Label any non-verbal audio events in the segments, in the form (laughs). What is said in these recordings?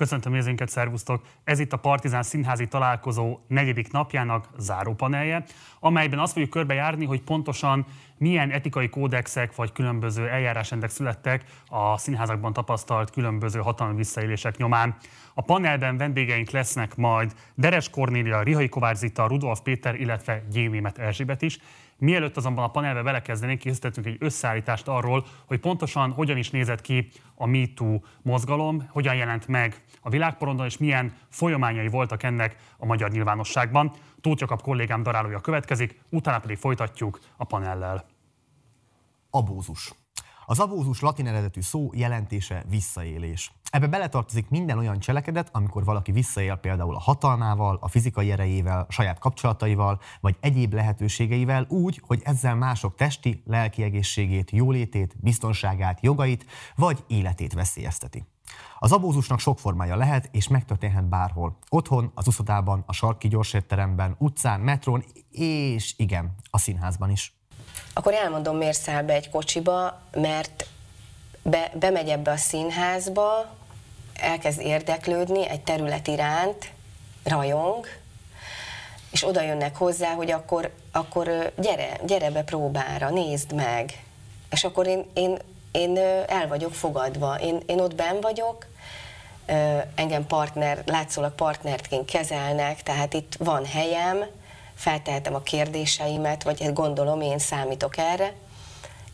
Köszöntöm nézőinket, szervusztok! Ez itt a Partizán Színházi Találkozó negyedik napjának zárópanelje, amelyben azt fogjuk körbejárni, hogy pontosan milyen etikai kódexek vagy különböző eljárásrendek születtek a színházakban tapasztalt különböző hatalmi visszaélések nyomán. A panelben vendégeink lesznek majd Deres Kornélia, Rihai Kovács Zita, Rudolf Péter, illetve Gyénémet Erzsébet is. Mielőtt azonban a panelbe belekezdenénk, készítettünk egy összeállítást arról, hogy pontosan hogyan is nézett ki a MeToo mozgalom, hogyan jelent meg a világporondon, és milyen folyamányai voltak ennek a magyar nyilvánosságban. Tóth Jakab kollégám darálója következik, utána pedig folytatjuk a panellel. Abózus. Az abózus latin eredetű szó jelentése visszaélés. Ebbe beletartozik minden olyan cselekedet, amikor valaki visszaél például a hatalmával, a fizikai erejével, a saját kapcsolataival, vagy egyéb lehetőségeivel úgy, hogy ezzel mások testi, lelki egészségét, jólétét, biztonságát, jogait vagy életét veszélyezteti. Az abózusnak sok formája lehet, és megtörténhet bárhol. Otthon, az uszodában, a sarki gyorsétteremben, utcán, metrón, és igen, a színházban is. Akkor elmondom, miért száll be egy kocsiba, mert be, bemegy ebbe a színházba, elkezd érdeklődni egy terület iránt, rajong, és oda jönnek hozzá, hogy akkor, akkor gyere, gyere be próbára, nézd meg. És akkor én, én, én el vagyok fogadva, én, én ott ben vagyok, engem partner, látszólag partnertként kezelnek, tehát itt van helyem, feltehetem a kérdéseimet, vagy hát gondolom, én számítok erre,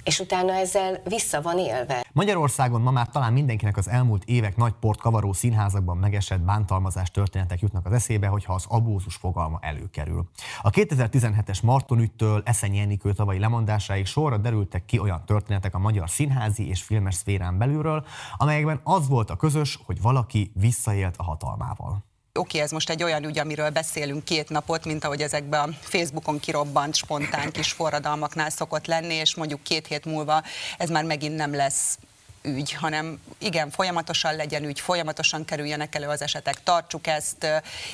és utána ezzel vissza van élve. Magyarországon ma már talán mindenkinek az elmúlt évek nagy port kavaró színházakban megesett bántalmazás történetek jutnak az eszébe, hogyha az abózus fogalma előkerül. A 2017-es Marton ügytől Eszenyi Enikő tavalyi lemondásáig sorra derültek ki olyan történetek a magyar színházi és filmes szférán belülről, amelyekben az volt a közös, hogy valaki visszaélt a hatalmával oké, ez most egy olyan ügy, amiről beszélünk két napot, mint ahogy ezekben a Facebookon kirobbant spontán kis forradalmaknál szokott lenni, és mondjuk két hét múlva ez már megint nem lesz ügy, hanem igen, folyamatosan legyen ügy, folyamatosan kerüljenek elő az esetek, tartsuk ezt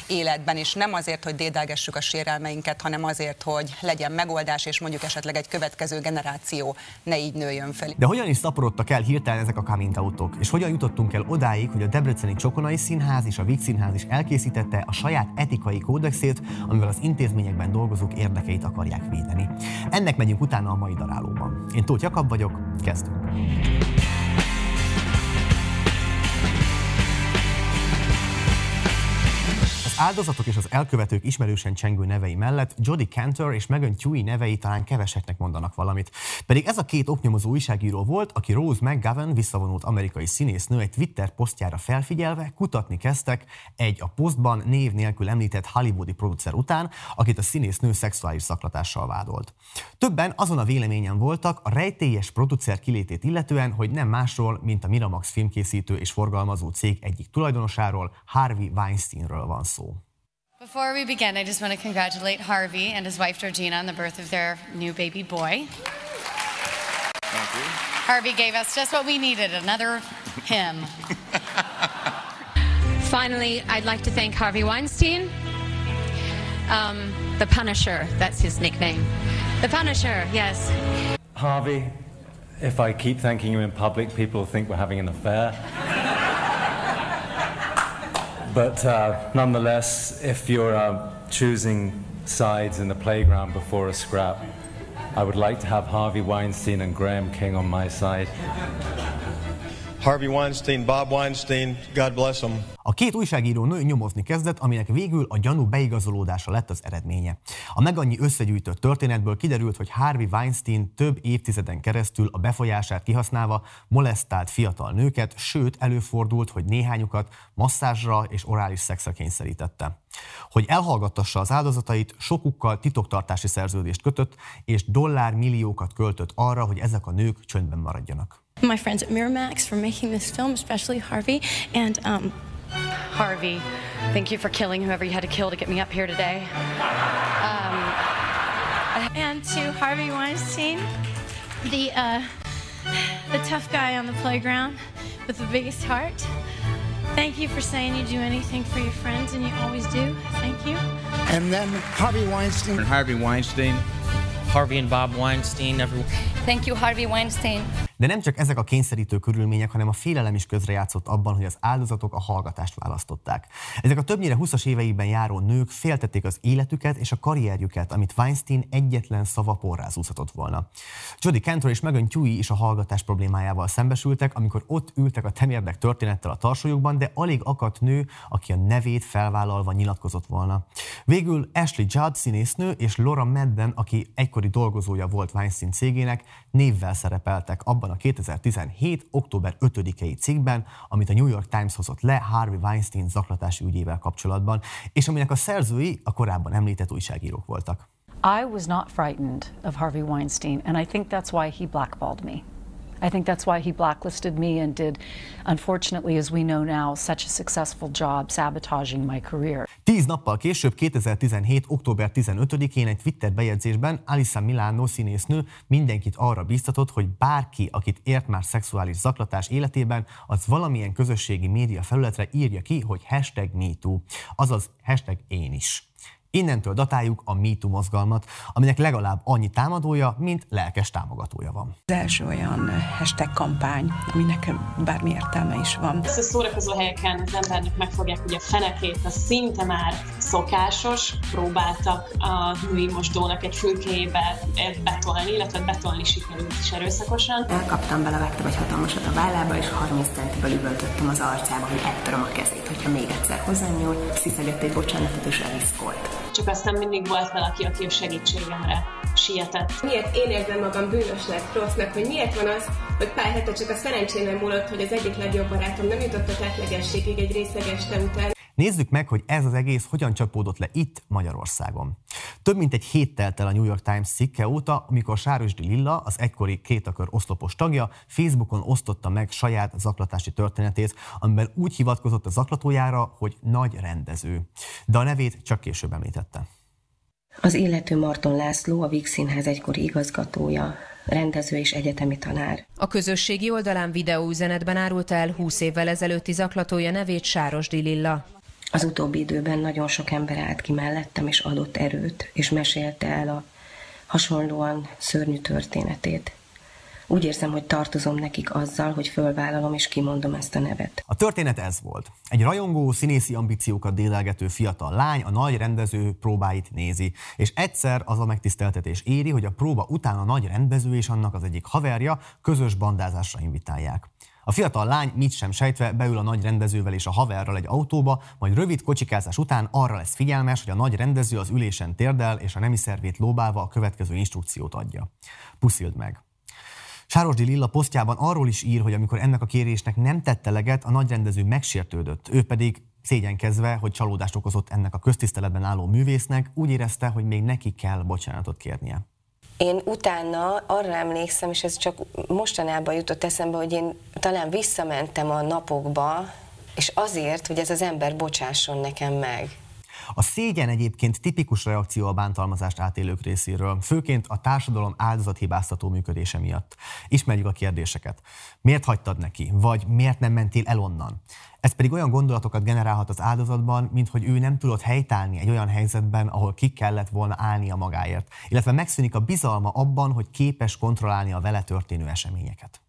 életben, és nem azért, hogy dédelgessük a sérelmeinket, hanem azért, hogy legyen megoldás, és mondjuk esetleg egy következő generáció ne így nőjön fel. De hogyan is szaporodtak el hirtelen ezek a coming autók? És hogyan jutottunk el odáig, hogy a Debreceni Csokonai Színház és a Víg Színház is elkészítette a saját etikai kódexét, amivel az intézményekben dolgozók érdekeit akarják védeni. Ennek megyünk utána a mai darálóban. Én Tóth Jakab vagyok, kezdünk. Áldozatok és az elkövetők ismerősen csengő nevei mellett Jodie Cantor és Megan Tui nevei talán keveseknek mondanak valamit. Pedig ez a két oknyomozó újságíró volt, aki Rose McGavin, visszavonult amerikai színésznő egy Twitter posztjára felfigyelve kutatni kezdtek egy a posztban név nélkül említett hollywoodi producer után, akit a színésznő szexuális szaklatással vádolt. Többen azon a véleményen voltak a rejtélyes producer kilétét illetően, hogy nem másról, mint a Miramax filmkészítő és forgalmazó cég egyik tulajdonosáról, Harvey Weinsteinről van szó. Before we begin, I just want to congratulate Harvey and his wife Georgina on the birth of their new baby boy. Thank you. Harvey gave us just what we needed another hymn. (laughs) Finally, I'd like to thank Harvey Weinstein, um, the Punisher, that's his nickname. The Punisher, yes. Harvey, if I keep thanking you in public, people will think we're having an affair. But uh, nonetheless, if you're uh, choosing sides in the playground before a scrap, I would like to have Harvey Weinstein and Graham King on my side. Harvey Weinstein, Bob Weinstein, God bless them. A két újságíró nő nyomozni kezdett, aminek végül a gyanú beigazolódása lett az eredménye. A meg annyi összegyűjtött történetből kiderült, hogy Harvey Weinstein több évtizeden keresztül a befolyását kihasználva molesztált fiatal nőket, sőt előfordult, hogy néhányukat masszázsra és orális szexre kényszerítette. Hogy elhallgattassa az áldozatait, sokukkal titoktartási szerződést kötött, és dollármilliókat költött arra, hogy ezek a nők csöndben maradjanak. My friends at Miramax for making this film, especially Harvey, and um, Harvey, thank you for killing whoever you had to kill to get me up here today. Um, and to Harvey Weinstein, the uh, the tough guy on the playground with the biggest heart. Thank you for saying you do anything for your friends, and you always do. Thank you. And then Harvey Weinstein. Harvey Weinstein. Harvey and Bob Weinstein. Everyone. Thank you, Harvey Weinstein. De nem csak ezek a kényszerítő körülmények, hanem a félelem is közrejátszott abban, hogy az áldozatok a hallgatást választották. Ezek a többnyire 20-as éveiben járó nők féltették az életüket és a karrierjüket, amit Weinstein egyetlen szava porrázúzhatott volna. Jodie Cantor és Megan Tui is a hallgatás problémájával szembesültek, amikor ott ültek a temérdek történettel a tarsójukban, de alig akadt nő, aki a nevét felvállalva nyilatkozott volna. Végül Ashley Judd színésznő és Laura Madden, aki egykori dolgozója volt Weinstein cégének, névvel szerepeltek abban a 2017. október 5-i cikkben, amit a New York Times hozott le Harvey Weinstein zaklatási ügyével kapcsolatban, és aminek a szerzői a korábban említett újságírók voltak. I was not frightened of Harvey Weinstein, and I think that's why he blackballed me. I think that's why he blacklisted me and did, unfortunately, as we know now, such a successful job sabotaging my career. Tíz nappal később, 2017. október 15-én egy Twitter bejegyzésben Alisa Milano színésznő mindenkit arra biztatott, hogy bárki, akit ért már szexuális zaklatás életében, az valamilyen közösségi média felületre írja ki, hogy hashtag MeToo, azaz hashtag én is. Innentől datáljuk a MeToo mozgalmat, aminek legalább annyi támadója, mint lelkes támogatója van. Az első olyan hashtag kampány, aminek bármi értelme is van. Ezt a szórakozó helyeken az embernek megfogják ugye a fenekét, az szinte már szokásos. Próbáltak a női mosdónak egy fülkéjébe betolni, illetve betolni sikerült is erőszakosan. Elkaptam bele, vettem egy hatalmasat a vállába, és 30 centiből üvöltöttem az arcába, hogy eltöröm a kezét, hogyha még egyszer hozzám nyúl, sziszegett egy bocsánatot, és eliszkolt csak aztán mindig volt valaki, aki a segítségemre sietett. Miért én érzem magam bűnösnek, rossznak, hogy miért van az, hogy pár hete csak a szerencsémben múlott, hogy az egyik legjobb barátom nem jutott a tetlegességig egy részeg este után. Nézzük meg, hogy ez az egész hogyan csapódott le itt Magyarországon. Több mint egy hét telt el a New York Times cikke óta, amikor Sárosdi Lilla, az egykori kétakör oszlopos tagja, Facebookon osztotta meg saját zaklatási történetét, amiben úgy hivatkozott a zaklatójára, hogy nagy rendező. De a nevét csak később említette. Az illető Marton László, a Víg Színház egykori igazgatója, rendező és egyetemi tanár. A közösségi oldalán videóüzenetben árult el 20 évvel ezelőtti zaklatója nevét Sárosdi Lilla. Az utóbbi időben nagyon sok ember állt ki mellettem, és adott erőt, és mesélte el a hasonlóan szörnyű történetét. Úgy érzem, hogy tartozom nekik azzal, hogy fölvállalom és kimondom ezt a nevet. A történet ez volt. Egy rajongó, színészi ambíciókat délelgető fiatal lány a nagy rendező próbáit nézi, és egyszer az a megtiszteltetés éri, hogy a próba után a nagy rendező és annak az egyik haverja közös bandázásra invitálják. A fiatal lány mit sem sejtve beül a nagy rendezővel és a haverral egy autóba, majd rövid kocsikázás után arra lesz figyelmes, hogy a nagy rendező az ülésen térdel és a nemi szervét lóbálva a következő instrukciót adja. Puszild meg! Sárosdi Lilla posztjában arról is ír, hogy amikor ennek a kérésnek nem tette leget, a nagyrendező megsértődött, ő pedig szégyenkezve, hogy csalódást okozott ennek a köztiszteletben álló művésznek, úgy érezte, hogy még neki kell bocsánatot kérnie. Én utána arra emlékszem, és ez csak mostanában jutott eszembe, hogy én talán visszamentem a napokba, és azért, hogy ez az ember bocsásson nekem meg. A szégyen egyébként tipikus reakció a bántalmazást átélők részéről, főként a társadalom áldozathibáztató működése miatt. Ismerjük a kérdéseket. Miért hagytad neki? Vagy miért nem mentél el onnan? Ez pedig olyan gondolatokat generálhat az áldozatban, mint hogy ő nem tudott helytállni egy olyan helyzetben, ahol ki kellett volna állnia magáért, illetve megszűnik a bizalma abban, hogy képes kontrollálni a vele történő eseményeket.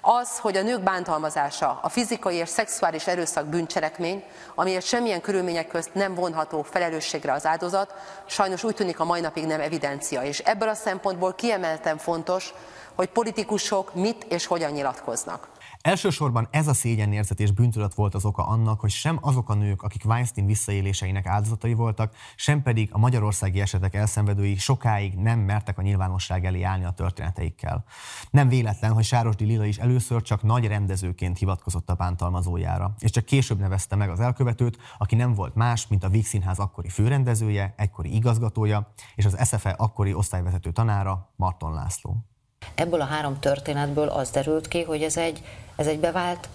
Az, hogy a nők bántalmazása, a fizikai és szexuális erőszak bűncselekmény, amiért semmilyen körülmények közt nem vonható felelősségre az áldozat, sajnos úgy tűnik a mai napig nem evidencia. És ebből a szempontból kiemelten fontos, hogy politikusok mit és hogyan nyilatkoznak. Elsősorban ez a szégyenérzet és bűntudat volt az oka annak, hogy sem azok a nők, akik Weinstein visszaéléseinek áldozatai voltak, sem pedig a magyarországi esetek elszenvedői sokáig nem mertek a nyilvánosság elé állni a történeteikkel. Nem véletlen, hogy Sárosdi Lila is először csak nagy rendezőként hivatkozott a bántalmazójára, és csak később nevezte meg az elkövetőt, aki nem volt más, mint a Víg akkori főrendezője, egykori igazgatója, és az SFE akkori osztályvezető tanára, Marton László. Ebből a három történetből az derült ki, hogy ez egy, ez egy bevált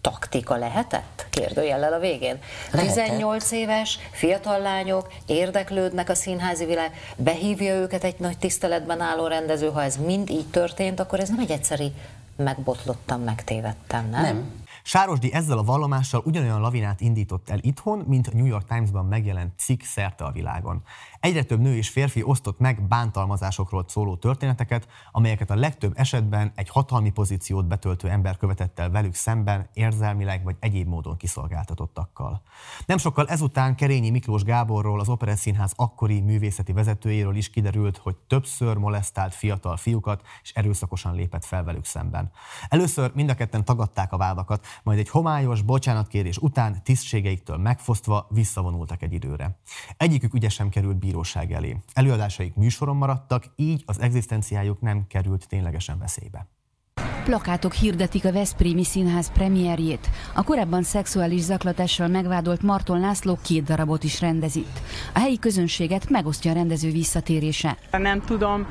taktika lehetett? Kérdőjellel a végén. Lehetett. 18 éves fiatal lányok érdeklődnek a színházi világ, behívja őket egy nagy tiszteletben álló rendező, ha ez mind így történt, akkor ez nem egy egyszeri megbotlottam, megtévedtem, nem? Nem. Sárosdi ezzel a vallomással ugyanolyan lavinát indított el itthon, mint a New York Times-ban megjelent cikk szerte a világon. Egyre több nő és férfi osztott meg bántalmazásokról szóló történeteket, amelyeket a legtöbb esetben egy hatalmi pozíciót betöltő ember követett el velük szemben érzelmileg vagy egyéb módon kiszolgáltatottakkal. Nem sokkal ezután Kerényi Miklós Gáborról, az Operett Színház akkori művészeti vezetőjéről is kiderült, hogy többször molesztált fiatal fiúkat és erőszakosan lépett fel velük szemben. Először mind a ketten tagadták a vádakat, majd egy homályos bocsánatkérés után tisztségeiktől megfosztva visszavonultak egy időre. Egyikük ügyesen került bíróság elé. Előadásaik műsoron maradtak, így az egzisztenciájuk nem került ténylegesen veszélybe. Plakátok hirdetik a Veszprémi Színház premierjét. A korábban szexuális zaklatással megvádolt Marton László két darabot is rendez itt. A helyi közönséget megosztja a rendező visszatérése. Nem tudom,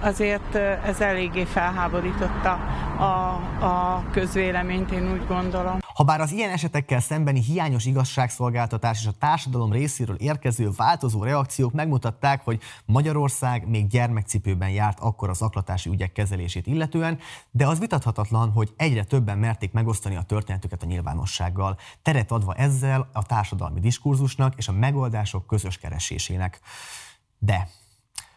azért ez eléggé felháborította a, a közvéleményt, én úgy gondolom. Habár az ilyen esetekkel szembeni hiányos igazságszolgáltatás és a társadalom részéről érkező változó reakciók megmutatták, hogy Magyarország még gyermekcipőben járt akkor az aklatási ügyek kezelését illetően, de az vitathatatlan, hogy egyre többen merték megosztani a történetüket a nyilvánossággal, teret adva ezzel a társadalmi diskurzusnak és a megoldások közös keresésének. De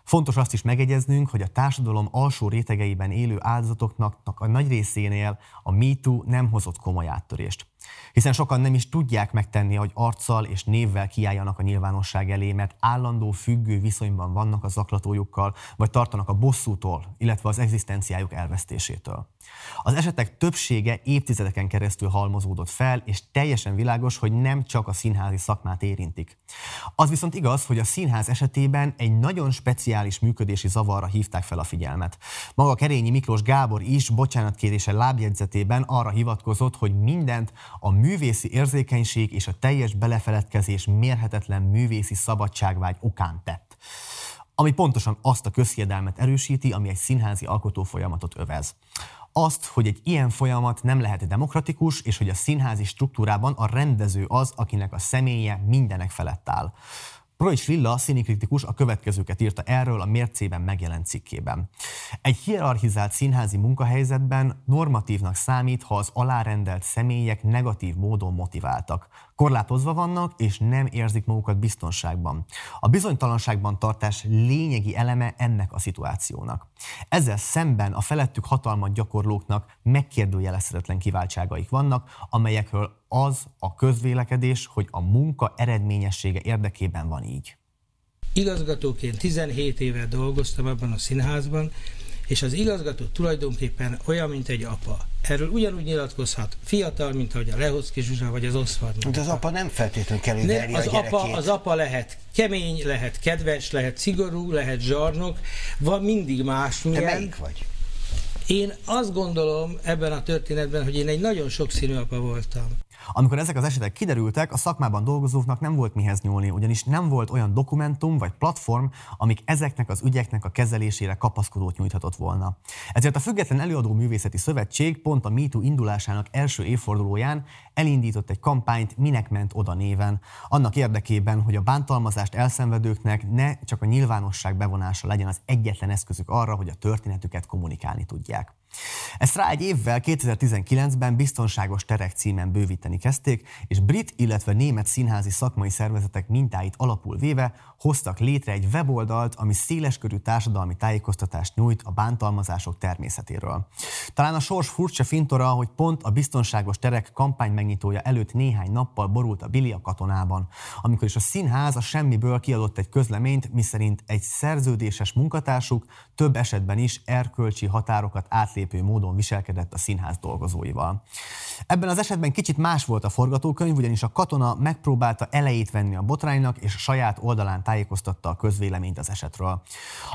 Fontos azt is megegyeznünk, hogy a társadalom alsó rétegeiben élő áldozatoknak a nagy részénél a MeToo nem hozott komoly áttörést hiszen sokan nem is tudják megtenni, hogy arccal és névvel kiálljanak a nyilvánosság elé, mert állandó függő viszonyban vannak a zaklatójukkal, vagy tartanak a bosszútól, illetve az egzisztenciájuk elvesztésétől. Az esetek többsége évtizedeken keresztül halmozódott fel, és teljesen világos, hogy nem csak a színházi szakmát érintik. Az viszont igaz, hogy a színház esetében egy nagyon speciális működési zavarra hívták fel a figyelmet. Maga Kerényi Miklós Gábor is bocsánatkérése lábjegyzetében arra hivatkozott, hogy mindent a művészi érzékenység és a teljes belefeledkezés mérhetetlen művészi szabadságvágy okán tett ami pontosan azt a közhiedelmet erősíti, ami egy színházi alkotó folyamatot övez. Azt, hogy egy ilyen folyamat nem lehet demokratikus, és hogy a színházi struktúrában a rendező az, akinek a személye mindenek felett áll. Projcs Lilla, színikritikus a következőket írta erről a mércében megjelent cikkében. Egy hierarchizált színházi munkahelyzetben normatívnak számít, ha az alárendelt személyek negatív módon motiváltak. Korlátozva vannak, és nem érzik magukat biztonságban. A bizonytalanságban tartás lényegi eleme ennek a szituációnak. Ezzel szemben a felettük hatalmat gyakorlóknak megkérdőjelezhetetlen kiváltságaik vannak, amelyekről az a közvélekedés, hogy a munka eredményessége érdekében van így. Igazgatóként 17 éve dolgoztam ebben a színházban, és az igazgató tulajdonképpen olyan, mint egy apa. Erről ugyanúgy nyilatkozhat fiatal, mint ahogy a Lehoczki Zsuzsa vagy az Oszford. De az apa nem feltétlenül kell, hogy az, a apa, az apa lehet kemény, lehet kedves, lehet szigorú, lehet zsarnok, van mindig más. Te melyik vagy? Én azt gondolom ebben a történetben, hogy én egy nagyon sokszínű apa voltam. Amikor ezek az esetek kiderültek, a szakmában dolgozóknak nem volt mihez nyúlni, ugyanis nem volt olyan dokumentum vagy platform, amik ezeknek az ügyeknek a kezelésére kapaszkodót nyújthatott volna. Ezért a Független Előadó Művészeti Szövetség pont a MeToo indulásának első évfordulóján elindított egy kampányt Minek ment oda néven, annak érdekében, hogy a bántalmazást elszenvedőknek ne csak a nyilvánosság bevonása legyen az egyetlen eszközük arra, hogy a történetüket kommunikálni tudják. Ezt rá egy évvel 2019-ben biztonságos terek címen bővíteni kezdték, és brit, illetve német színházi szakmai szervezetek mintáit alapul véve hoztak létre egy weboldalt, ami széleskörű társadalmi tájékoztatást nyújt a bántalmazások természetéről. Talán a sors furcsa fintora, hogy pont a biztonságos terek kampány megnyitója előtt néhány nappal borult a Billy a katonában, amikor is a színház a semmiből kiadott egy közleményt, miszerint egy szerződéses munkatársuk több esetben is erkölcsi határokat átlépő módon viselkedett a színház dolgozóival. Ebben az esetben kicsit más volt a forgatókönyv, ugyanis a katona megpróbálta elejét venni a botránynak, és a saját oldalán tájékoztatta a közvéleményt az esetről.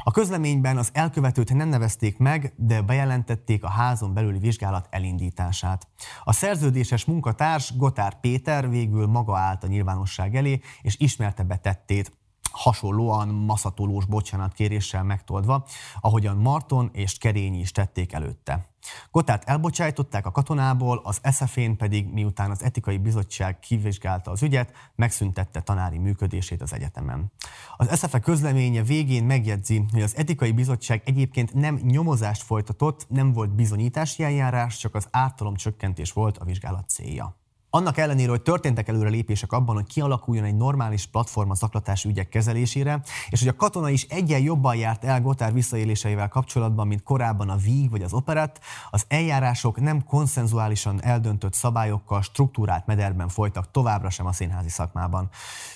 A közleményben az elkövetőt nem nevezték meg, de bejelentették a házon belüli vizsgálat elindítását. A szerződéses munkatárs Gotár Péter végül maga állt a nyilvánosság elé, és ismerte betettét, hasonlóan maszatolós bocsánatkéréssel megtoldva, ahogyan Marton és Kerényi is tették előtte. Gotárt elbocsájtották a katonából, az SZF-én pedig, miután az etikai bizottság kivizsgálta az ügyet, megszüntette tanári működését az egyetemen. Az SZF közleménye végén megjegyzi, hogy az etikai bizottság egyébként nem nyomozást folytatott, nem volt bizonyítási eljárás, csak az ártalom csökkentés volt a vizsgálat célja. Annak ellenére, hogy történtek előre lépések abban, hogy kialakuljon egy normális platform a zaklatási ügyek kezelésére, és hogy a katona is egyen jobban járt el Gotár visszaéléseivel kapcsolatban, mint korábban a Víg vagy az Operett, az eljárások nem konszenzuálisan eldöntött szabályokkal struktúrált mederben folytak továbbra sem a színházi szakmában.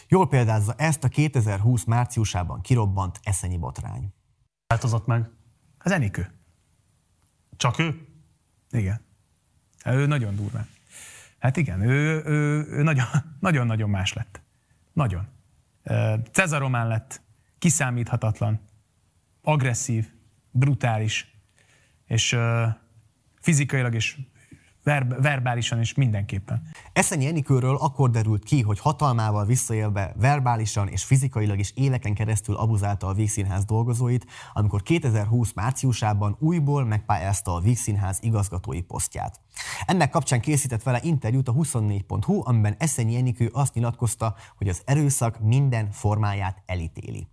Jól példázza ezt a 2020 márciusában kirobbant eszenyi botrány. Változott meg? Az Enikő. Csak ő? Igen. Ő nagyon durván. Hát igen, ő, ő, ő nagyon, (laughs) nagyon-nagyon más lett. Nagyon. Cezaromán lett, kiszámíthatatlan, agresszív, brutális, és fizikailag és ver- verbálisan is mindenképpen. Eszenyi Enikőről akkor derült ki, hogy hatalmával visszaélve verbálisan és fizikailag is éleken keresztül abuzálta a Vígszínház dolgozóit, amikor 2020 márciusában újból megpályázta a Vígszínház igazgatói posztját. Ennek kapcsán készített vele interjút a 24.hu, amiben Eszenyi Enikő azt nyilatkozta, hogy az erőszak minden formáját elítéli.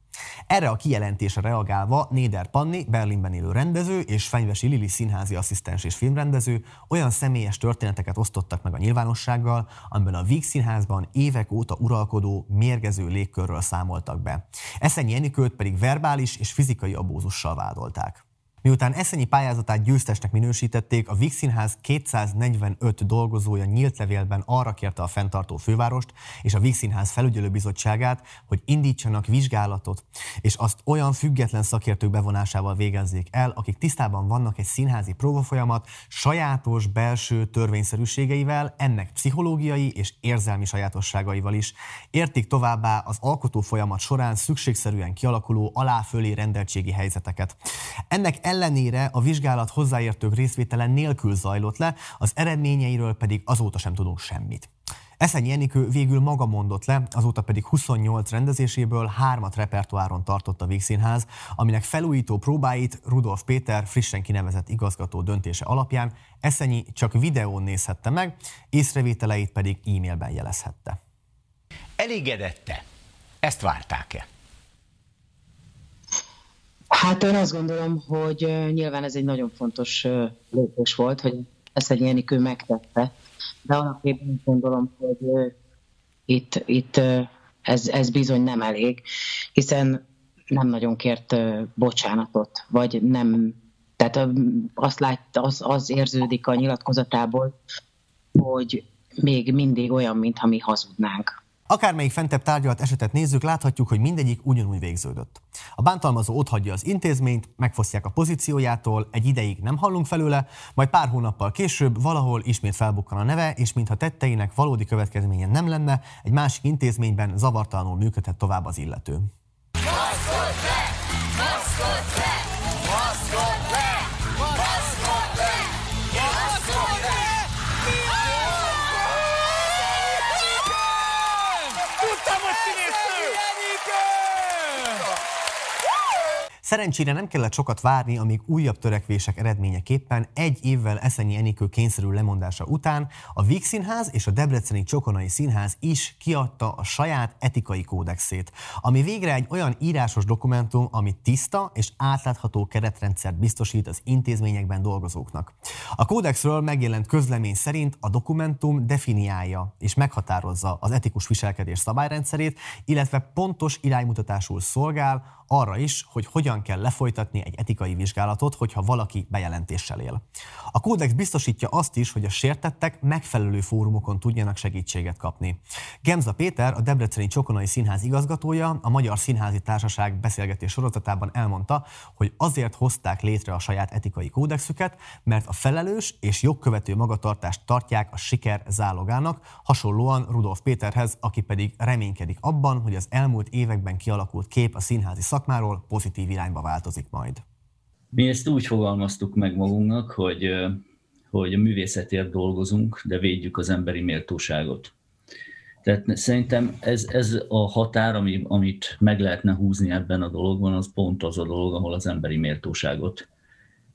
Erre a kijelentésre reagálva Néder Panni, Berlinben élő rendező és Fenyvesi Lili színházi asszisztens és filmrendező olyan személyes történeteket osztottak meg a nyilvánossággal, amiben a Víg Színházban évek óta uralkodó, mérgező légkörről számoltak be. Eszenyi Enikőt pedig verbális és fizikai abúzussal vádolták. Miután eszenyi pályázatát győztesnek minősítették, a Víg Színház 245 dolgozója nyílt levélben arra kérte a fenntartó fővárost és a Víg Színház felügyelőbizottságát, hogy indítsanak vizsgálatot, és azt olyan független szakértők bevonásával végezzék el, akik tisztában vannak egy színházi próbafolyamat sajátos belső törvényszerűségeivel, ennek pszichológiai és érzelmi sajátosságaival is. Értik továbbá az alkotó folyamat során szükségszerűen kialakuló alá-fölé rendeltségi helyzeteket. Ennek ellenére a vizsgálat hozzáértők részvétele nélkül zajlott le, az eredményeiről pedig azóta sem tudunk semmit. Eszenyi Enikő végül maga mondott le, azóta pedig 28 rendezéséből hármat repertoáron tartott a Vígszínház, aminek felújító próbáit Rudolf Péter frissen kinevezett igazgató döntése alapján Eszenyi csak videón nézhette meg, észrevételeit pedig e-mailben jelezhette. Elégedette? Ezt várták-e? Hát én azt gondolom, hogy nyilván ez egy nagyon fontos lépés volt, hogy ezt egy Enikő megtette, de alapjában gondolom, hogy itt, itt ez, ez bizony nem elég, hiszen nem nagyon kért bocsánatot, vagy nem, tehát azt lát, az, az érződik a nyilatkozatából, hogy még mindig olyan, mintha mi hazudnánk. Akármelyik fentebb tárgyalt esetet nézzük, láthatjuk, hogy mindegyik ugyanúgy végződött. A bántalmazó otthagyja az intézményt, megfosztják a pozíciójától, egy ideig nem hallunk felőle, majd pár hónappal később valahol ismét felbukkan a neve, és mintha tetteinek valódi következménye nem lenne, egy másik intézményben zavartalanul működhet tovább az illető. Szerencsére nem kellett sokat várni, amíg újabb törekvések eredményeképpen egy évvel Eszenyi Enikő kényszerül lemondása után a Víg Színház és a Debreceni Csokonai Színház is kiadta a saját etikai kódexét, ami végre egy olyan írásos dokumentum, ami tiszta és átlátható keretrendszert biztosít az intézményekben dolgozóknak. A kódexről megjelent közlemény szerint a dokumentum definiálja és meghatározza az etikus viselkedés szabályrendszerét, illetve pontos iránymutatásul szolgál arra is, hogy hogyan kell lefolytatni egy etikai vizsgálatot, hogyha valaki bejelentéssel él. A kódex biztosítja azt is, hogy a sértettek megfelelő fórumokon tudjanak segítséget kapni. Gemza Péter, a Debreceni Csokonai Színház igazgatója, a Magyar Színházi Társaság beszélgetés sorozatában elmondta, hogy azért hozták létre a saját etikai kódexüket, mert a felelős és jogkövető magatartást tartják a siker zálogának, hasonlóan Rudolf Péterhez, aki pedig reménykedik abban, hogy az elmúlt években kialakult kép a színházi szakmáról pozitív irányba változik majd. Mi ezt úgy fogalmaztuk meg magunknak, hogy, hogy a művészetért dolgozunk, de védjük az emberi méltóságot. Tehát szerintem ez, ez a határ, ami, amit meg lehetne húzni ebben a dologban, az pont az a dolog, ahol az emberi méltóságot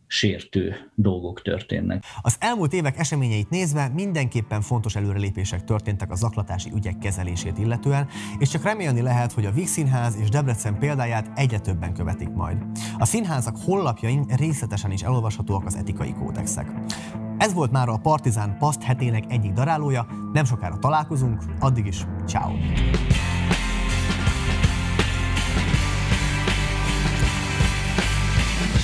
sértő dolgok történnek. Az elmúlt évek eseményeit nézve mindenképpen fontos előrelépések történtek a zaklatási ügyek kezelését illetően, és csak remélni lehet, hogy a Víg Színház és Debrecen példáját egyre többen követik majd. A színházak honlapjain részletesen is elolvashatóak az etikai kódexek. Ez volt már a Partizán Paszt hetének egyik darálója, nem sokára találkozunk, addig is ciao.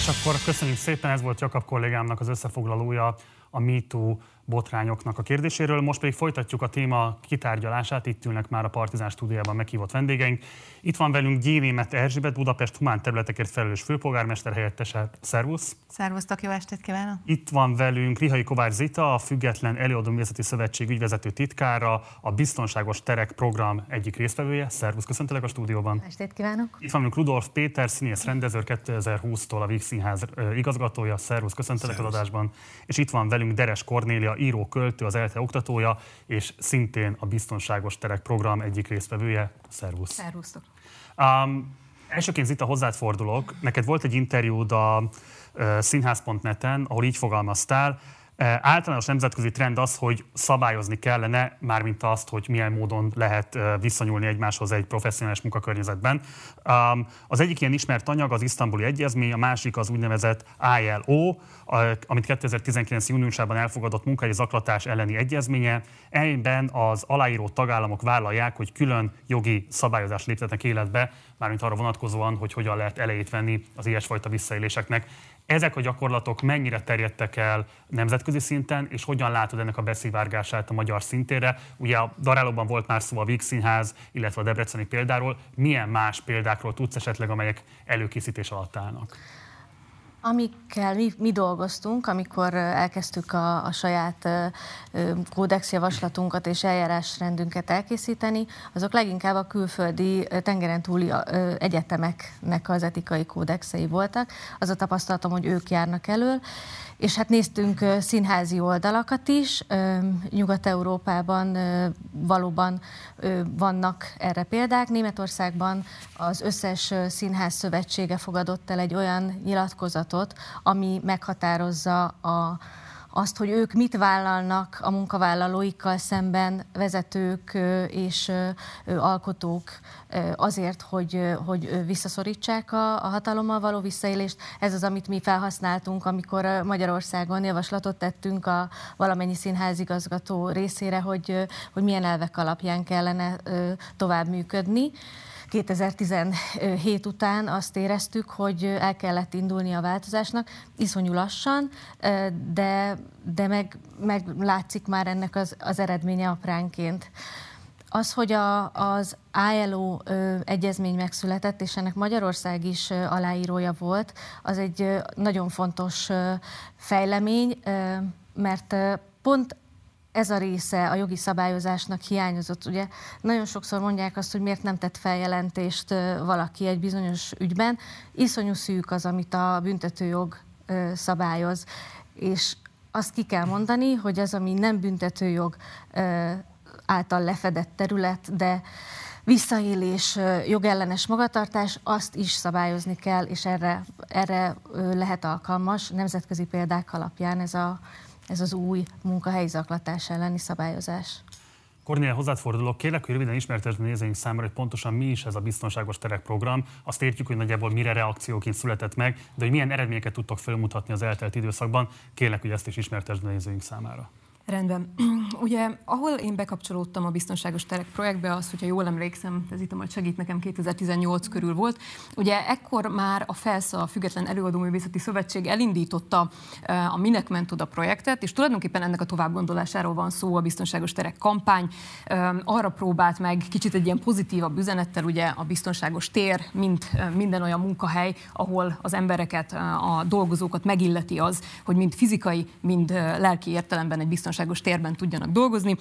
És akkor köszönjük szépen, ez volt Jakab kollégámnak az összefoglalója a MeToo botrányoknak a kérdéséről. Most pedig folytatjuk a téma kitárgyalását, itt ülnek már a Partizán stúdiójában meghívott vendégeink. Itt van velünk Gyénémet Erzsébet, Budapest humán területekért felelős főpolgármester helyettese. Szervusz! Szervusztok, jó estét kívánok! Itt van velünk Rihai Kovács Zita, a Független Előadóművészeti Szövetség ügyvezető titkára, a Biztonságos Terek program egyik résztvevője. Szervusz, köszöntelek a stúdióban! Estét kívánok! Itt van velünk Rudolf Péter, színész rendező 2020-tól a Víg Színház igazgatója. Szervusz, köszöntelek az adásban! És itt van velünk Deres Kornélia, író, költő, az ELTE oktatója, és szintén a Biztonságos Terek program egyik résztvevője. Szervusz! Szervusztok! Um, elsőként Zita hozzád fordulok. Neked volt egy interjúd a színház.net-en, ahol így fogalmaztál, Általános nemzetközi trend az, hogy szabályozni kellene, mármint azt, hogy milyen módon lehet viszonyulni egymáshoz egy professzionális munkakörnyezetben. Az egyik ilyen ismert anyag az isztambuli egyezmény, a másik az úgynevezett ILO, amit 2019. júniusában elfogadott munkai zaklatás elleni egyezménye. Egyben az aláíró tagállamok vállalják, hogy külön jogi szabályozást léptetnek életbe, mármint arra vonatkozóan, hogy hogyan lehet elejét venni az ilyesfajta visszaéléseknek. Ezek a gyakorlatok mennyire terjedtek el nemzetközi szinten, és hogyan látod ennek a beszivárgását a magyar szintére? Ugye a Darálóban volt már szó a Víg Színház, illetve a Debreceni példáról. Milyen más példákról tudsz esetleg, amelyek előkészítés alatt állnak? Amikkel mi, mi dolgoztunk, amikor elkezdtük a, a saját kódexjavaslatunkat és eljárásrendünket elkészíteni, azok leginkább a külföldi tengeren túli egyetemeknek az etikai kódexei voltak. Az a tapasztalatom, hogy ők járnak elől, és hát néztünk színházi oldalakat is. Nyugat-Európában valóban vannak erre példák. Németországban az összes színház szövetsége fogadott el egy olyan nyilatkozatot, ami meghatározza a azt, hogy ők mit vállalnak a munkavállalóikkal szemben vezetők és alkotók azért, hogy, hogy visszaszorítsák a, a hatalommal való visszaélést. Ez az, amit mi felhasználtunk, amikor Magyarországon javaslatot tettünk a valamennyi színházigazgató részére, hogy, hogy milyen elvek alapján kellene tovább működni. 2017 után azt éreztük, hogy el kellett indulni a változásnak, iszonyú lassan, de, de meg, meg látszik már ennek az, az eredménye apránként. Az, hogy a, az ILO ö, egyezmény megszületett, és ennek Magyarország is ö, aláírója volt, az egy ö, nagyon fontos ö, fejlemény, ö, mert ö, pont ez a része a jogi szabályozásnak hiányozott. Ugye nagyon sokszor mondják azt, hogy miért nem tett feljelentést valaki egy bizonyos ügyben. Iszonyú szűk az, amit a büntetőjog szabályoz. És azt ki kell mondani, hogy az, ami nem büntetőjog által lefedett terület, de visszaélés, jogellenes magatartás, azt is szabályozni kell, és erre, erre lehet alkalmas nemzetközi példák alapján ez a ez az új munkahelyi zaklatás elleni szabályozás. Kornél, hozzád fordulok, kérlek, hogy röviden ismertesd a nézőink számára, hogy pontosan mi is ez a biztonságos terek program. Azt értjük, hogy nagyjából mire reakcióként született meg, de hogy milyen eredményeket tudtok felmutatni az eltelt időszakban, kérlek, hogy ezt is ismertesd a nézőink számára. Rendben. (clears throat) Ugye, ahol én bekapcsolódtam a biztonságos terek projektbe, az, hogyha jól emlékszem, ez itt majd segít nekem, 2018 körül volt. Ugye ekkor már a FESZ, a Független Előadóművészeti Szövetség elindította a Minek ment oda projektet, és tulajdonképpen ennek a továbbgondolásáról van szó a biztonságos terek kampány. Arra próbált meg kicsit egy ilyen pozitívabb üzenettel, ugye a biztonságos tér, mint minden olyan munkahely, ahol az embereket, a dolgozókat megilleti az, hogy mind fizikai, mind lelki értelemben egy biztonságos biztonságos térben tudjanak dolgozni.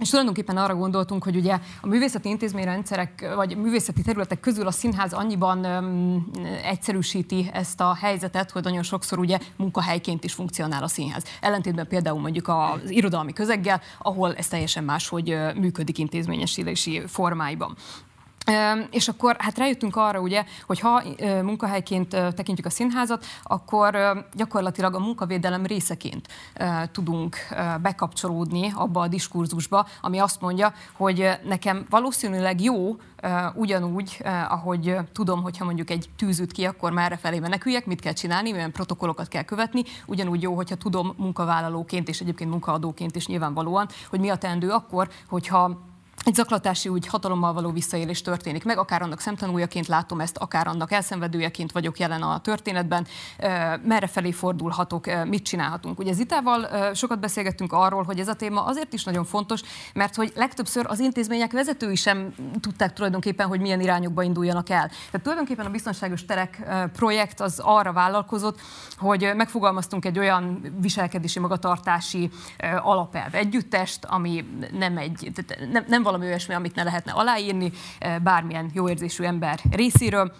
És tulajdonképpen arra gondoltunk, hogy ugye a művészeti intézményrendszerek, vagy művészeti területek közül a színház annyiban öm, egyszerűsíti ezt a helyzetet, hogy nagyon sokszor ugye munkahelyként is funkcionál a színház. Ellentétben például mondjuk az irodalmi közeggel, ahol ez teljesen máshogy működik intézményesítési formáiban. És akkor hát rájöttünk arra, ugye, hogy ha munkahelyként tekintjük a színházat, akkor gyakorlatilag a munkavédelem részeként tudunk bekapcsolódni abba a diskurzusba, ami azt mondja, hogy nekem valószínűleg jó, ugyanúgy, ahogy tudom, hogyha mondjuk egy tűz üt ki, akkor már felé meneküljek, mit kell csinálni, milyen protokollokat kell követni, ugyanúgy jó, hogyha tudom munkavállalóként és egyébként munkaadóként is nyilvánvalóan, hogy mi a teendő akkor, hogyha egy zaklatási úgy hatalommal való visszaélés történik meg, akár annak szemtanújaként látom ezt, akár annak elszenvedőjeként vagyok jelen a történetben, merre felé fordulhatok, mit csinálhatunk. Ugye Zitával sokat beszélgettünk arról, hogy ez a téma azért is nagyon fontos, mert hogy legtöbbször az intézmények vezetői sem tudták tulajdonképpen, hogy milyen irányokba induljanak el. Tehát tulajdonképpen a biztonságos terek projekt az arra vállalkozott, hogy megfogalmaztunk egy olyan viselkedési magatartási alapelv együttest, ami nem egy, nem, nem valami valami olyasmi, amit ne lehetne aláírni eh, bármilyen jóérzésű ember részéről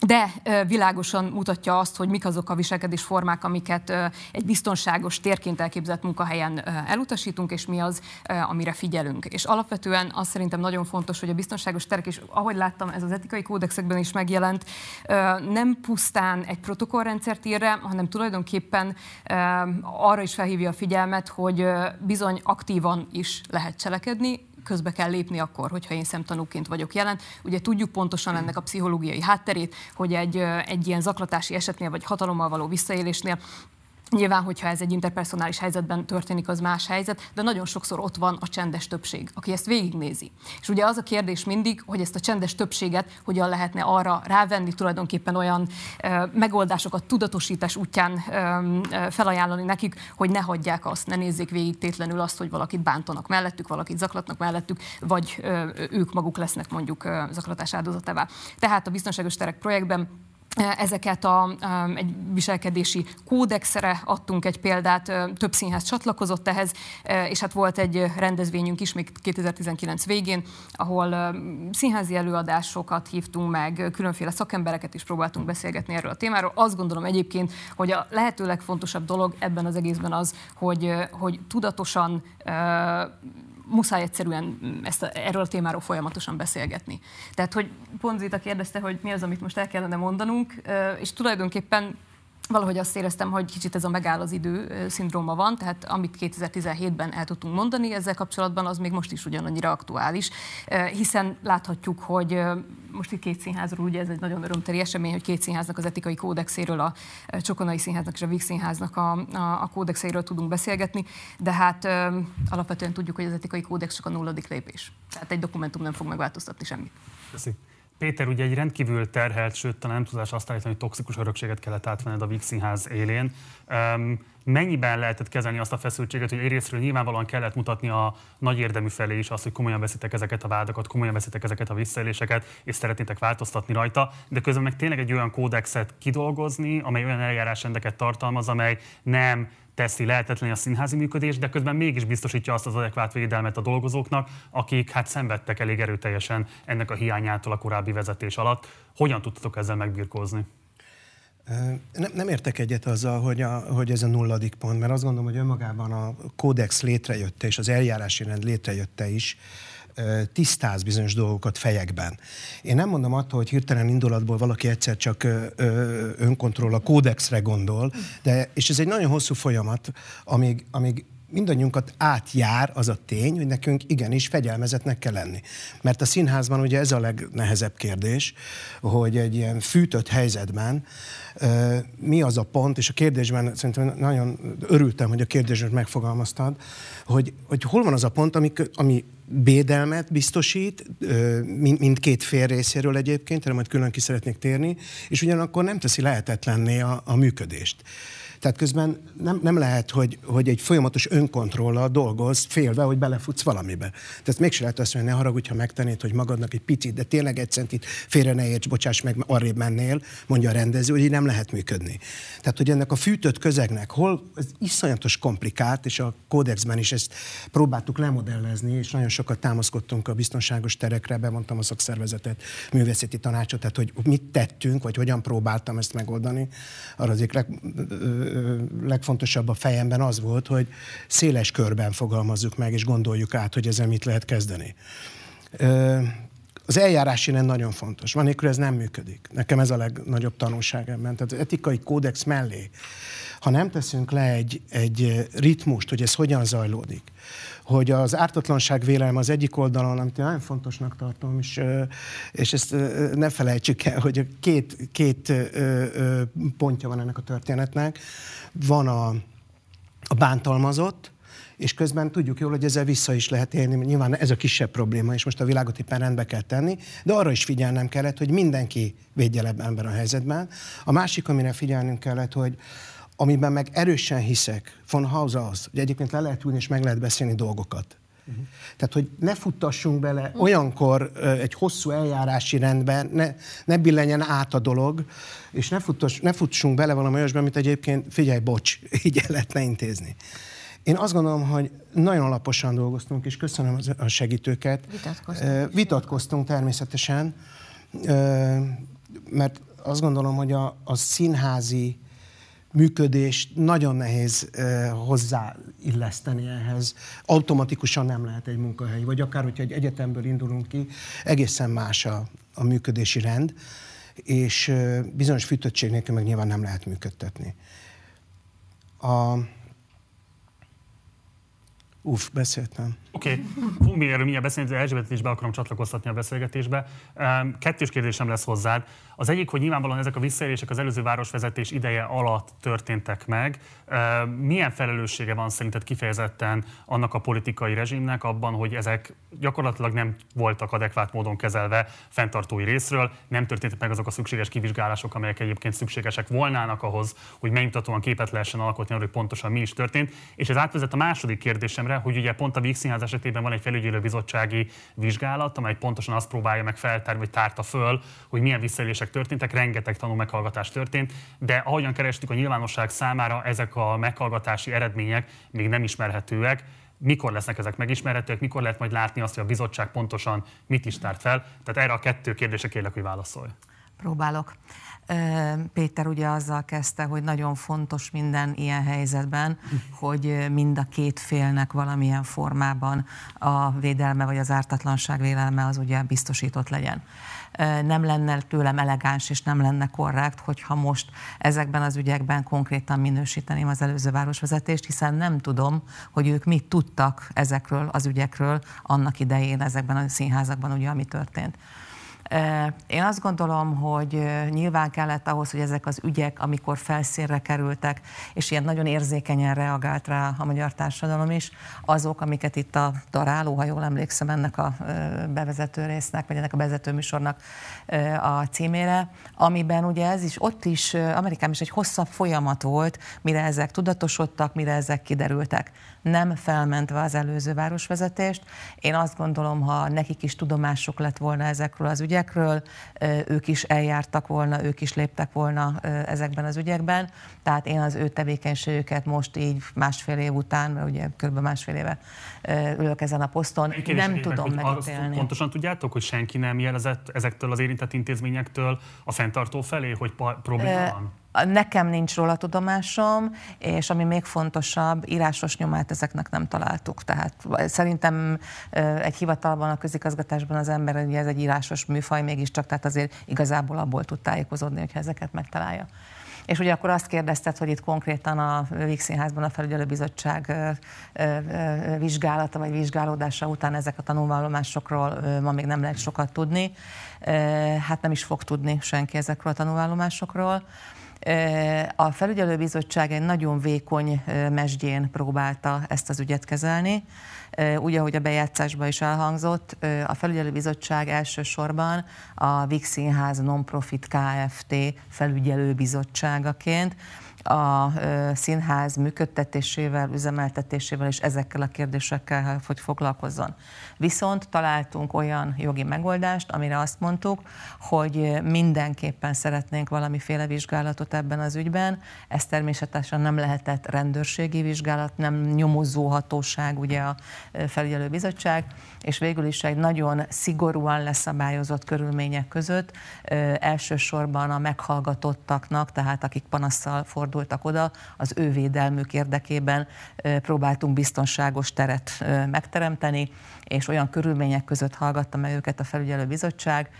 de világosan mutatja azt, hogy mik azok a viselkedés formák, amiket egy biztonságos térként elképzelt munkahelyen elutasítunk, és mi az, amire figyelünk. És alapvetően az szerintem nagyon fontos, hogy a biztonságos terek, és ahogy láttam, ez az etikai kódexekben is megjelent, nem pusztán egy protokollrendszert ír rá, hanem tulajdonképpen arra is felhívja a figyelmet, hogy bizony aktívan is lehet cselekedni, közbe kell lépni akkor, hogyha én szemtanúként vagyok jelen. Ugye tudjuk pontosan ennek a pszichológiai hátterét, hogy egy, egy ilyen zaklatási esetnél vagy hatalommal való visszaélésnél Nyilván, hogyha ez egy interpersonális helyzetben történik, az más helyzet, de nagyon sokszor ott van a csendes többség, aki ezt végignézi. És ugye az a kérdés mindig, hogy ezt a csendes többséget hogyan lehetne arra rávenni, tulajdonképpen olyan ö, megoldásokat tudatosítás útján ö, felajánlani nekik, hogy ne hagyják azt, ne nézzék végig tétlenül azt, hogy valakit bántanak mellettük, valakit zaklatnak mellettük, vagy ö, ők maguk lesznek mondjuk ö, zaklatás áldozatává. Tehát a biztonságos terek projektben Ezeket a, egy viselkedési kódexre adtunk egy példát, több színház csatlakozott ehhez, és hát volt egy rendezvényünk is még 2019 végén, ahol színházi előadásokat hívtunk meg, különféle szakembereket is próbáltunk beszélgetni erről a témáról. Azt gondolom egyébként, hogy a lehető legfontosabb dolog ebben az egészben az, hogy, hogy tudatosan muszáj egyszerűen ezt a, erről a témáról folyamatosan beszélgetni. Tehát, hogy pont Zita kérdezte, hogy mi az, amit most el kellene mondanunk, és tulajdonképpen valahogy azt éreztem, hogy kicsit ez a megáll az idő szindróma van, tehát amit 2017-ben el tudtunk mondani ezzel kapcsolatban, az még most is ugyanannyira aktuális, hiszen láthatjuk, hogy most itt két színházról, ugye ez egy nagyon örömteli esemény, hogy két színháznak az etikai kódexéről, a Csokonai Színháznak és a Víg Színháznak a, a, a kódexéről tudunk beszélgetni, de hát alapvetően tudjuk, hogy az etikai kódex csak a nulladik lépés. Tehát egy dokumentum nem fog megváltoztatni semmit. Köszönöm. Péter, ugye egy rendkívül terhelt, sőt, talán nem tudás azt állítani, hogy toxikus örökséget kellett átvenned a Víg Színház élén. Um, mennyiben lehetett kezelni azt a feszültséget, hogy egyrésztről nyilvánvalóan kellett mutatni a nagy érdemű felé is azt, hogy komolyan veszitek ezeket a vádakat, komolyan veszitek ezeket a visszaéléseket, és szeretnétek változtatni rajta, de közben meg tényleg egy olyan kódexet kidolgozni, amely olyan eljárásrendeket tartalmaz, amely nem teszi lehetetlen a színházi működés, de közben mégis biztosítja azt az adekvát védelmet a dolgozóknak, akik hát szenvedtek elég erőteljesen ennek a hiányától a korábbi vezetés alatt. Hogyan tudtatok ezzel megbirkózni? Nem, nem értek egyet azzal, hogy, a, hogy ez a nulladik pont, mert azt gondolom, hogy önmagában a kódex létrejötte, és az eljárási rend létrejötte is, tisztáz bizonyos dolgokat fejekben. Én nem mondom attól, hogy hirtelen indulatból valaki egyszer csak önkontroll a kódexre gondol, de, és ez egy nagyon hosszú folyamat, amíg, amíg mindannyiunkat átjár az a tény, hogy nekünk igenis fegyelmezetnek kell lenni. Mert a színházban ugye ez a legnehezebb kérdés, hogy egy ilyen fűtött helyzetben mi az a pont, és a kérdésben szerintem nagyon örültem, hogy a kérdésben megfogalmaztad, hogy, hogy hol van az a pont, ami, ami bédelmet biztosít, mindkét fél részéről egyébként, erre majd külön ki szeretnék térni, és ugyanakkor nem teszi lehetetlenné a, a működést. Tehát közben nem, nem lehet, hogy, hogy egy folyamatos önkontrollal dolgoz, félve, hogy belefutsz valamibe. Tehát mégse lehet azt mondani, ne haragudj, ha megtennéd, hogy magadnak egy picit, de tényleg egy centit félre ne érts, bocsáss meg, arrébb mennél, mondja a rendező, hogy így nem lehet működni. Tehát, hogy ennek a fűtött közegnek hol ez iszonyatos komplikált, és a kódexben is ezt próbáltuk lemodellezni, és nagyon sokat támaszkodtunk a biztonságos terekre, bevontam a szakszervezetet, művészeti tanácsot, tehát hogy mit tettünk, vagy hogyan próbáltam ezt megoldani. Arra az leg, legfontosabb a fejemben az volt, hogy széles körben fogalmazzuk meg, és gondoljuk át, hogy ezzel mit lehet kezdeni. Az eljárási rend nagyon fontos. Van nélkül ez nem működik. Nekem ez a legnagyobb tanulság ebben. Tehát az etikai kódex mellé, ha nem teszünk le egy, egy ritmust, hogy ez hogyan zajlódik, hogy az ártatlanság vélelme az egyik oldalon, amit én nagyon fontosnak tartom, és, és ezt ne felejtsük el, hogy két, két pontja van ennek a történetnek. Van a, a bántalmazott, és közben tudjuk jól, hogy ezzel vissza is lehet élni. Nyilván ez a kisebb probléma, és most a világot éppen rendbe kell tenni, de arra is figyelnem kellett, hogy mindenki védje le ebben a helyzetben. A másik, amire figyelnünk kellett, hogy amiben meg erősen hiszek, von Hauser az, hogy egyébként le lehet ülni és meg lehet beszélni dolgokat. Uh-huh. Tehát, hogy ne futtassunk bele uh-huh. olyankor uh, egy hosszú eljárási rendben, ne, ne billenjen át a dolog, és ne, futtass, ne futsunk bele valami olyasban, amit egyébként, figyelj, bocs, (laughs) így el lehetne intézni. Én azt gondolom, hogy nagyon alaposan dolgoztunk, és köszönöm a segítőket. Vitatkoztunk. Vitatkoztunk természetesen, mert azt gondolom, hogy a, a színházi működést nagyon nehéz hozzáilleszteni ehhez. Automatikusan nem lehet egy munkahely, vagy akár, hogyha egy egyetemből indulunk ki, egészen más a, a működési rend, és bizonyos fűtöttség nélkül meg nyilván nem lehet működtetni. A, Uff, beszéltem. Oké, okay. fogunk még beszélni, de is be akarom csatlakoztatni a beszélgetésbe. Kettős kérdésem lesz hozzád. Az egyik, hogy nyilvánvalóan ezek a visszaélések az előző városvezetés ideje alatt történtek meg. Milyen felelőssége van szerinted kifejezetten annak a politikai rezsimnek abban, hogy ezek gyakorlatilag nem voltak adekvát módon kezelve fenntartói részről, nem történtek meg azok a szükséges kivizsgálások, amelyek egyébként szükségesek volnának ahhoz, hogy megnyugtatóan képet lehessen alkotni arról, hogy pontosan mi is történt. És ez átvezet a második kérdésemre, hogy ugye pont a Víg Színház esetében van egy felügyelőbizottsági vizsgálat, amely pontosan azt próbálja meg feltárni, vagy tárta föl, hogy milyen visszaélések történtek, rengeteg tanú meghallgatás történt, de ahogyan kerestük a nyilvánosság számára, ezek a meghallgatási eredmények még nem ismerhetőek mikor lesznek ezek megismerhetőek, mikor lehet majd látni azt, hogy a bizottság pontosan mit is tárt fel. Tehát erre a kettő kérdésre kérlek, hogy válaszolj. Próbálok. Péter ugye azzal kezdte, hogy nagyon fontos minden ilyen helyzetben, hogy mind a két félnek valamilyen formában a védelme vagy az ártatlanság vélelme az ugye biztosított legyen nem lenne tőlem elegáns és nem lenne korrekt, hogyha most ezekben az ügyekben konkrétan minősíteném az előző városvezetést, hiszen nem tudom, hogy ők mit tudtak ezekről az ügyekről annak idején ezekben a színházakban, ugye, ami történt. Én azt gondolom, hogy nyilván kellett ahhoz, hogy ezek az ügyek, amikor felszínre kerültek, és ilyen nagyon érzékenyen reagált rá a magyar társadalom is, azok, amiket itt a daráló, ha jól emlékszem ennek a bevezető résznek, vagy ennek a bevezető műsornak a címére, amiben ugye ez is, ott is, Amerikában is egy hosszabb folyamat volt, mire ezek tudatosodtak, mire ezek kiderültek nem felmentve az előző városvezetést. Én azt gondolom, ha nekik is tudomásuk lett volna ezekről az ügyekről, ők is eljártak volna, ők is léptek volna ezekben az ügyekben. Tehát én az ő tevékenységüket most így másfél év után, mert ugye kb. másfél éve ülök ezen a poszton, nem tudom megítélni. Pontosan tudjátok, hogy senki nem jelezett ezektől az érintett intézményektől a fenntartó felé, hogy probléma van? Nekem nincs róla tudomásom, és ami még fontosabb, írásos nyomát ezeknek nem találtuk. Tehát szerintem egy hivatalban, a közigazgatásban az ember, ugye ez egy írásos műfaj mégiscsak, tehát azért igazából abból tud tájékozódni, hogyha ezeket megtalálja. És ugye akkor azt kérdezted, hogy itt konkrétan a Víg Színházban a felügyelőbizottság vizsgálata vagy vizsgálódása után ezek a tanulvallomásokról ma még nem lehet sokat tudni. Hát nem is fog tudni senki ezekről a tanulvallomásokról. A felügyelőbizottság egy nagyon vékony mesdjén próbálta ezt az ügyet kezelni. Úgy, ahogy a bejátszásban is elhangzott, a felügyelőbizottság elsősorban a Vix Színház Non-Profit Kft. felügyelőbizottságaként a színház működtetésével, üzemeltetésével és ezekkel a kérdésekkel, hogy foglalkozzon. Viszont találtunk olyan jogi megoldást, amire azt mondtuk, hogy mindenképpen szeretnénk valamiféle vizsgálatot ebben az ügyben. Ez természetesen nem lehetett rendőrségi vizsgálat, nem nyomozó hatóság, ugye a felügyelőbizottság, és végül is egy nagyon szigorúan leszabályozott körülmények között elsősorban a meghallgatottaknak, tehát akik panasszal fordultak oda, az ő védelmük érdekében próbáltunk biztonságos teret megteremteni, és olyan körülmények között hallgatta meg őket a felügyelőbizottság,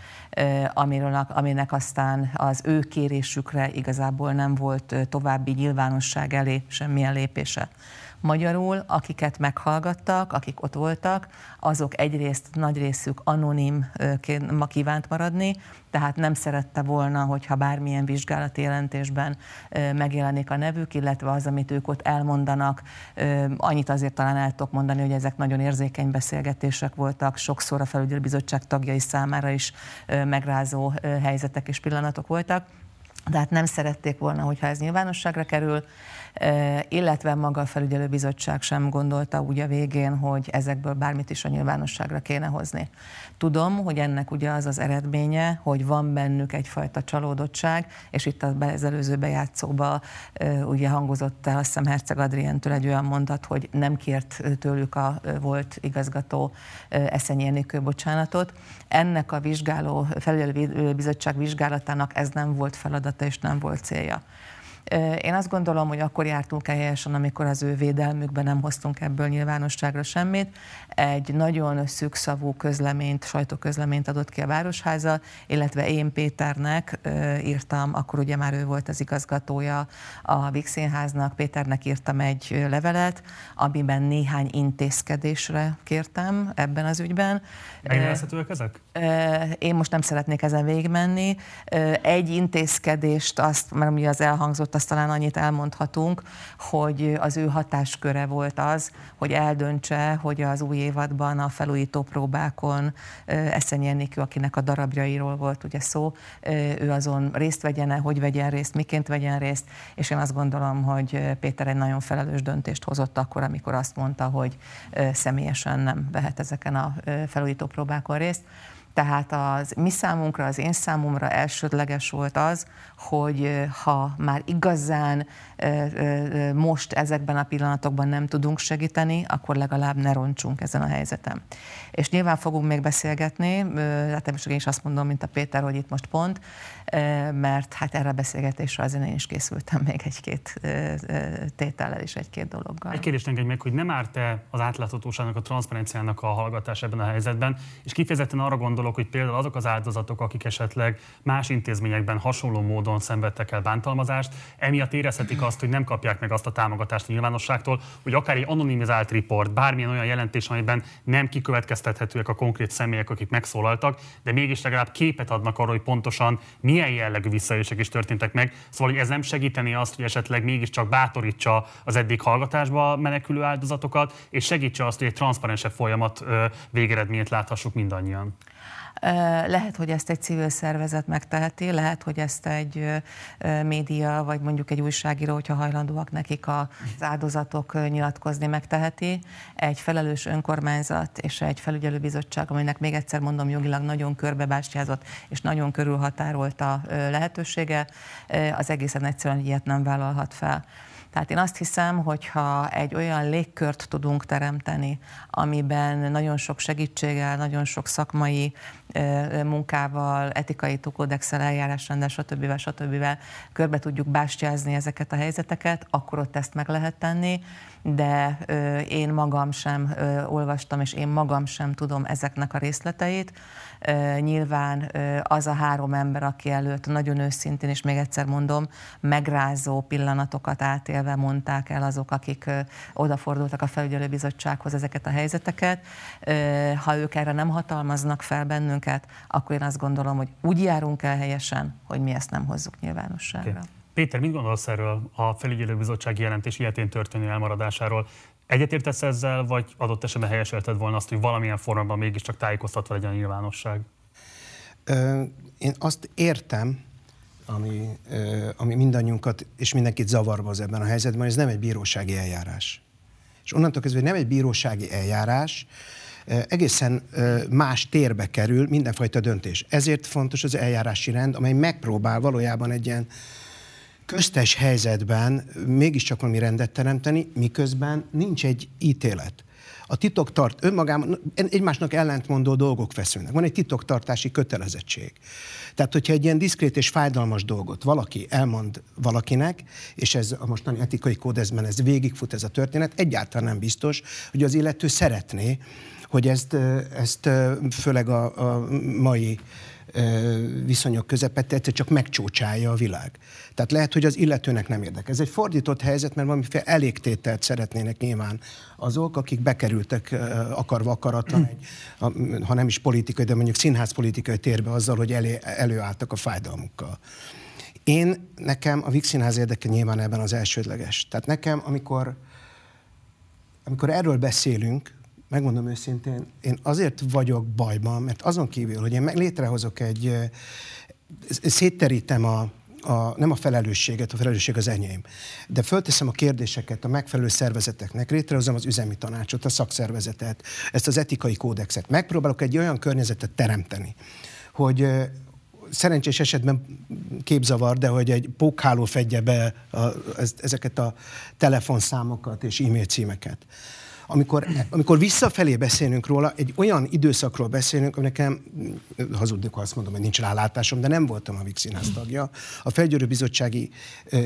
amiről, aminek aztán az ő kérésükre igazából nem volt további nyilvánosság elé semmilyen lépése. Magyarul, akiket meghallgattak, akik ott voltak, azok egyrészt nagy részük anonim ma kívánt maradni, tehát nem szerette volna, hogyha bármilyen vizsgálati jelentésben megjelenik a nevük, illetve az, amit ők ott elmondanak. Annyit azért talán el tudok mondani, hogy ezek nagyon érzékeny beszélgetések voltak, sokszor a felügyelőbizottság tagjai számára is megrázó helyzetek és pillanatok voltak. Tehát nem szerették volna, hogyha ez nyilvánosságra kerül, illetve maga a felügyelőbizottság sem gondolta úgy a végén, hogy ezekből bármit is a nyilvánosságra kéne hozni. Tudom, hogy ennek ugye az az eredménye, hogy van bennük egyfajta csalódottság, és itt az előző bejátszóba ugye hangozott el, azt hiszem Herceg Adrientől egy olyan mondat, hogy nem kért tőlük a volt igazgató Eszenyi Enikő bocsánatot. Ennek a vizsgáló, felügyelőbizottság vizsgálatának ez nem volt feladata és nem volt célja. Én azt gondolom, hogy akkor jártunk el helyesen, amikor az ő védelmükben nem hoztunk ebből nyilvánosságra semmit. Egy nagyon szűkszavú közleményt, sajtóközleményt adott ki a Városháza, illetve én Péternek írtam, akkor ugye már ő volt az igazgatója a Vix Színháznak, Péternek írtam egy levelet, amiben néhány intézkedésre kértem ebben az ügyben. Megnevezhetőek ezek? Én most nem szeretnék ezen végigmenni. Egy intézkedést, azt, mert ugye az elhangzott, azt talán annyit elmondhatunk, hogy az ő hatásköre volt az, hogy eldöntse, hogy az új évadban a felújító próbákon Eszenyi Enikő, akinek a darabjairól volt ugye szó, ő azon részt vegyene, hogy vegyen részt, miként vegyen részt, és én azt gondolom, hogy Péter egy nagyon felelős döntést hozott akkor, amikor azt mondta, hogy személyesen nem vehet ezeken a felújító próbákon részt. Tehát az mi számunkra, az én számomra elsődleges volt az, hogy ha már igazán most ezekben a pillanatokban nem tudunk segíteni, akkor legalább ne roncsunk ezen a helyzeten. És nyilván fogunk még beszélgetni, hát természetesen én is azt mondom, mint a Péter, hogy itt most pont, mert hát erre a beszélgetésre azért én is készültem még egy-két tétellel és egy-két dologgal. Egy kérdést engedj meg, hogy nem árt-e az átláthatóságnak, a transzparenciának a hallgatás ebben a helyzetben, és kifejezetten arra gondolok, hogy például azok az áldozatok, akik esetleg más intézményekben hasonló módon szenvedtek el bántalmazást, emiatt érezhetik azt, hogy nem kapják meg azt a támogatást a nyilvánosságtól, hogy akár egy anonimizált riport, bármilyen olyan jelentés, amiben nem kikövetkeztethetőek a konkrét személyek, akik megszólaltak, de mégis legalább képet adnak arról, hogy pontosan milyen jellegű visszaélések is történtek meg. Szóval, hogy ez nem segíteni azt, hogy esetleg mégiscsak bátorítsa az eddig hallgatásba menekülő áldozatokat, és segítse azt, hogy egy transzparensebb folyamat végeredményét láthassuk mindannyian. Lehet, hogy ezt egy civil szervezet megteheti, lehet, hogy ezt egy média, vagy mondjuk egy újságíró, hogyha hajlandóak nekik az áldozatok nyilatkozni, megteheti. Egy felelős önkormányzat és egy felügyelőbizottság, aminek még egyszer mondom, jogilag nagyon körbebástyázott és nagyon körülhatárolt a lehetősége, az egészen egyszerűen ilyet nem vállalhat fel. Tehát én azt hiszem, hogyha egy olyan légkört tudunk teremteni, amiben nagyon sok segítséggel, nagyon sok szakmai munkával, etikai kódexel, eljárásrendel, stb. stb. körbe tudjuk bástyázni ezeket a helyzeteket, akkor ott ezt meg lehet tenni, de én magam sem olvastam, és én magam sem tudom ezeknek a részleteit. Nyilván az a három ember, aki előtt nagyon őszintén, és még egyszer mondom, megrázó pillanatokat átélve mondták el azok, akik odafordultak a felügyelőbizottsághoz ezeket a helyzeteket. Ha ők erre nem hatalmaznak fel bennünket, akkor én azt gondolom, hogy úgy járunk el helyesen, hogy mi ezt nem hozzuk nyilvánosságra. Okay. Péter, mit gondolsz erről a felügyelőbizottsági jelentés ilyetén történő elmaradásáról? Egyetértesz ezzel, vagy adott esetben helyeselted volna azt, hogy valamilyen formában mégiscsak tájékoztatva legyen a nyilvánosság? Ö, én azt értem, ami, ami mindannyiunkat és mindenkit zavarba az ebben a helyzetben, ez nem egy bírósági eljárás. És onnantól kezdve, hogy nem egy bírósági eljárás, egészen más térbe kerül mindenfajta döntés. Ezért fontos az eljárási rend, amely megpróbál valójában egy ilyen köztes helyzetben mégiscsak valami rendet teremteni, miközben nincs egy ítélet. A titoktart önmagában egymásnak ellentmondó dolgok feszülnek. Van egy titoktartási kötelezettség. Tehát, hogyha egy ilyen diszkrét és fájdalmas dolgot valaki elmond valakinek, és ez a mostani etikai kódezben ez végigfut ez a történet, egyáltalán nem biztos, hogy az illető szeretné, hogy ezt, ezt főleg a, a mai viszonyok közepette egyszer csak megcsócsálja a világ. Tehát lehet, hogy az illetőnek nem érdekel. Ez egy fordított helyzet, mert valamiféle elégtételt szeretnének nyilván azok, akik bekerültek akarva akaratlan, egy, ha nem is politikai, de mondjuk színházpolitikai térbe azzal, hogy elé, előálltak a fájdalmukkal. Én, nekem a Vix Színház érdeke nyilván ebben az elsődleges. Tehát nekem, amikor, amikor erről beszélünk, megmondom őszintén, én azért vagyok bajban, mert azon kívül, hogy én meg létrehozok egy, szétterítem a, a, nem a felelősséget, a felelősség az enyém, de fölteszem a kérdéseket a megfelelő szervezeteknek, létrehozom az üzemi tanácsot, a szakszervezetet, ezt az etikai kódexet. Megpróbálok egy olyan környezetet teremteni, hogy szerencsés esetben képzavar, de hogy egy pókháló fedje be a, ezeket a telefonszámokat és e-mail címeket amikor, amikor visszafelé beszélünk róla, egy olyan időszakról beszélünk, ami nekem, hazudnék, ha azt mondom, hogy nincs rálátásom, de nem voltam a VIX színház tagja. A Felgyőrő Bizottsági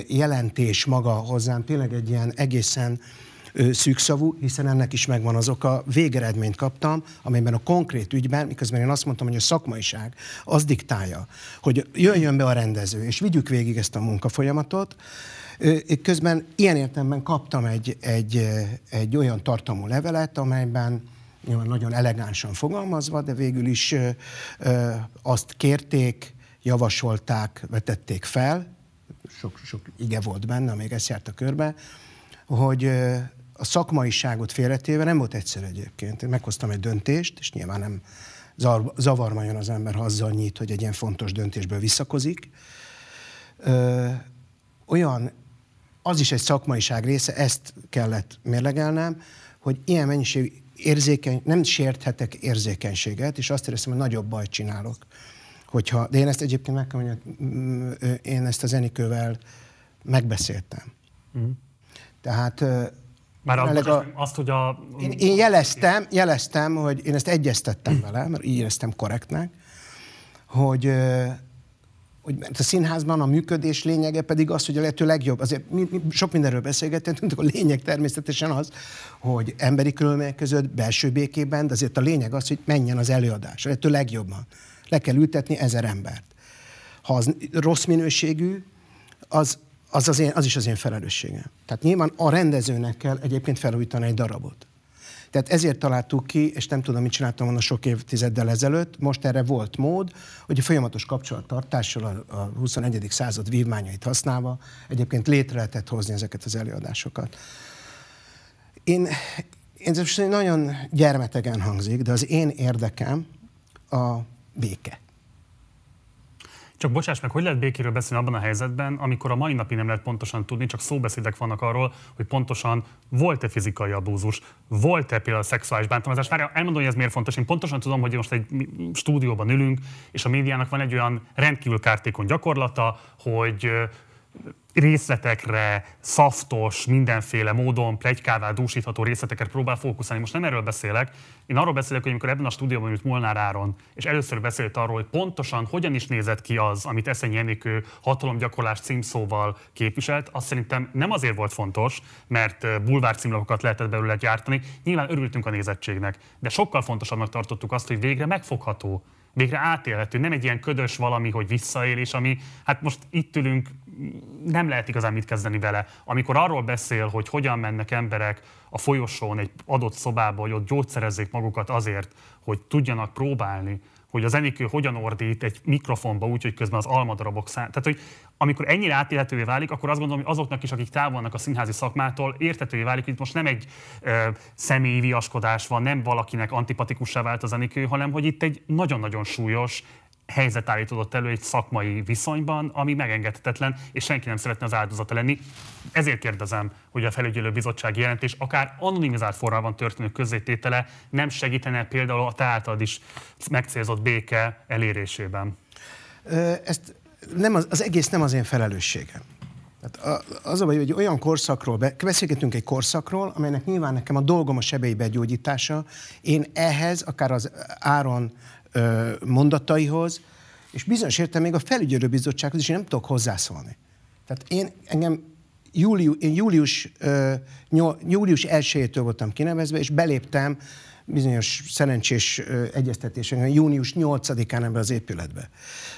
jelentés maga hozzám tényleg egy ilyen egészen szűkszavú, hiszen ennek is megvan az oka. Végeredményt kaptam, amelyben a konkrét ügyben, miközben én azt mondtam, hogy a szakmaiság az diktálja, hogy jöjjön be a rendező, és vigyük végig ezt a munkafolyamatot, Közben ilyen értelemben kaptam egy, egy, egy olyan tartalmú levelet, amelyben nyilván nagyon elegánsan fogalmazva, de végül is azt kérték, javasolták, vetették fel, sok, sok ige volt benne, még ezt járt a körbe, hogy a szakmaiságot félretéve nem volt egyszerű egyébként. Én meghoztam egy döntést, és nyilván nem zavar jön az ember, ha azzal nyit, hogy egy ilyen fontos döntésből visszakozik. Ö, olyan az is egy szakmaiság része, ezt kellett mérlegelnem, hogy ilyen mennyiség érzékeny, nem sérthetek érzékenységet, és azt éreztem, hogy nagyobb bajt csinálok. Hogyha, de én ezt egyébként meg kell mondjam, mm, én ezt az Enikővel megbeszéltem. Mm. Tehát már a, azt, hogy a... Én, én jeleztem, jeleztem, hogy én ezt egyeztettem vele, mert így éreztem korrektnek, hogy hogy a színházban a működés lényege pedig az, hogy a lehető legjobb. Azért mi, mi sok mindenről beszélgettünk, a lényeg természetesen az, hogy emberi körülmények között, belső békében, de azért a lényeg az, hogy menjen az előadás, a lehető legjobban. Le kell ültetni ezer embert. Ha az rossz minőségű, az, az, az, én, az is az én felelősségem. Tehát nyilván a rendezőnek kell egyébként felújítani egy darabot. Tehát ezért találtuk ki, és nem tudom, mit csináltam volna sok évtizeddel ezelőtt, most erre volt mód, hogy a folyamatos kapcsolattartással a, a 21. század vívmányait használva egyébként létre lehetett hozni ezeket az előadásokat. Én, én ez nagyon gyermetegen hangzik, de az én érdekem a béke. Csak bocsáss meg, hogy lehet békéről beszélni abban a helyzetben, amikor a mai napig nem lehet pontosan tudni, csak szóbeszédek vannak arról, hogy pontosan volt-e fizikai abúzus, volt-e például szexuális bántalmazás. Várja, elmondom, hogy ez miért fontos. Én pontosan tudom, hogy most egy stúdióban ülünk, és a médiának van egy olyan rendkívül kártékony gyakorlata, hogy részletekre, szaftos, mindenféle módon plegykává dúsítható részletekre próbál fókuszálni. Most nem erről beszélek, én arról beszélek, hogy amikor ebben a stúdióban ült Molnár Áron, és először beszélt arról, hogy pontosan hogyan is nézett ki az, amit Eszenyi Enikő hatalomgyakorlás címszóval képviselt, azt szerintem nem azért volt fontos, mert bulvár címlapokat lehetett belőle gyártani, nyilván örültünk a nézettségnek, de sokkal fontosabbnak tartottuk azt, hogy végre megfogható végre átélhető, nem egy ilyen ködös valami, hogy visszaélés, ami hát most itt ülünk, nem lehet igazán mit kezdeni vele. Amikor arról beszél, hogy hogyan mennek emberek a folyosón egy adott szobába, hogy ott gyógyszerezzék magukat azért, hogy tudjanak próbálni, hogy az Enikő hogyan ordít egy mikrofonba úgy, hogy közben az almadarabok szám. Tehát, hogy amikor ennyire átélhetővé válik, akkor azt gondolom, hogy azoknak is, akik távol vannak a színházi szakmától, értetővé válik, hogy itt most nem egy ö, személyi viaskodás van, nem valakinek antipatikussá vált az Enikő, hanem hogy itt egy nagyon-nagyon súlyos, helyzet állítódott elő egy szakmai viszonyban, ami megengedhetetlen, és senki nem szeretne az áldozata lenni. Ezért kérdezem, hogy a felügyelő bizottság jelentés akár anonimizált formában történő közzététele nem segítene például a te általad is megcélzott béke elérésében. Ezt nem az, az egész nem az én felelősségem. Tehát az a baj, hogy olyan korszakról, beszélgetünk egy korszakról, amelynek nyilván nekem a dolgom a sebei begyógyítása, én ehhez, akár az Áron mondataihoz, és bizonyos értem még a felügyelőbizottsághoz is én nem tudok hozzászólni. Tehát én engem július, én július, július 1 voltam kinevezve, és beléptem bizonyos szerencsés egyeztetésen, június 8-án ebbe az épületbe.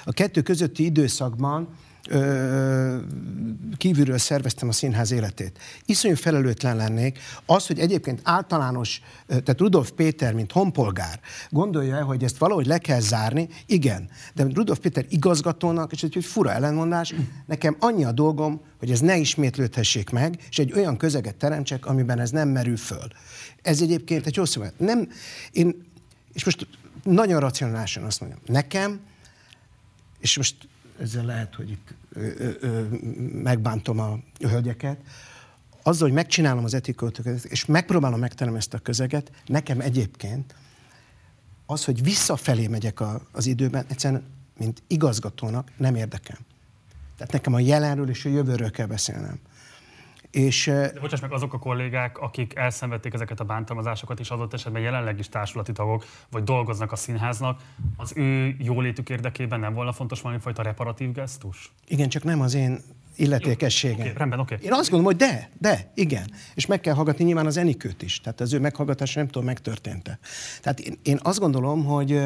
A kettő közötti időszakban kívülről szerveztem a színház életét. Iszonyú felelőtlen lennék. Az, hogy egyébként általános, tehát Rudolf Péter, mint honpolgár, gondolja hogy ezt valahogy le kell zárni, igen. De Rudolf Péter igazgatónak, és egy fura ellenmondás, nekem annyi a dolgom, hogy ez ne ismétlődhessék meg, és egy olyan közeget teremtsek, amiben ez nem merül föl. Ez egyébként egy rossz Nem, én, és most nagyon racionálisan azt mondjam, nekem, és most ezzel lehet, hogy itt ö, ö, megbántom a hölgyeket, azzal, hogy megcsinálom az etiköltöket, és megpróbálom megtennem ezt a közeget, nekem egyébként az, hogy visszafelé megyek a, az időben, egyszerűen, mint igazgatónak nem érdekel. Tehát nekem a jelenről és a jövőről kell beszélnem. És, De bocsáss meg, azok a kollégák, akik elszenvedték ezeket a bántalmazásokat, és adott esetben jelenleg is társulati tagok, vagy dolgoznak a színháznak, az ő jólétük érdekében nem volna fontos valami fajta reparatív gesztus? Igen, csak nem az én illetékességem. Okay, rendben, oké. Okay. Én azt gondolom, hogy de, de, igen. És meg kell hallgatni nyilván az Enikőt is. Tehát az ő meghallgatása nem tudom, megtörtént-e. Tehát én, én azt gondolom, hogy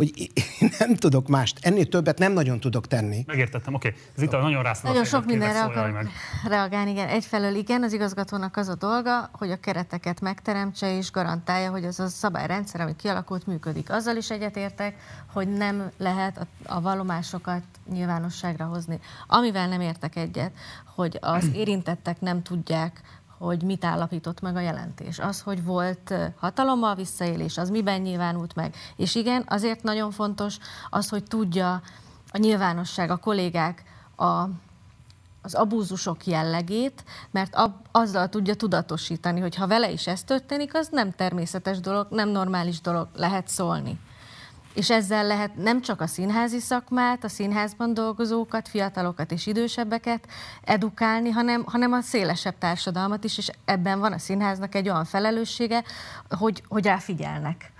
hogy (laughs) én nem tudok mást, ennél többet nem nagyon tudok tenni. Megértettem, oké. Okay. Ez itt a nagyon rásznak. Nagyon sok mindenre akar meg. reagálni, igen. Egyfelől igen, az igazgatónak az a dolga, hogy a kereteket megteremtse és garantálja, hogy az a szabályrendszer, ami kialakult, működik. Azzal is egyetértek, hogy nem lehet a, a vallomásokat nyilvánosságra hozni. Amivel nem értek egyet, hogy az érintettek nem tudják, hogy mit állapított meg a jelentés. Az, hogy volt hatalommal visszaélés, az miben nyilvánult meg. És igen, azért nagyon fontos az, hogy tudja a nyilvánosság, a kollégák a, az abúzusok jellegét, mert ab, azzal tudja tudatosítani, hogy ha vele is ez történik, az nem természetes dolog, nem normális dolog, lehet szólni és ezzel lehet nem csak a színházi szakmát, a színházban dolgozókat, fiatalokat és idősebbeket edukálni, hanem, hanem a szélesebb társadalmat is, és ebben van a színháznak egy olyan felelőssége, hogy, hogy ráfigyelnek.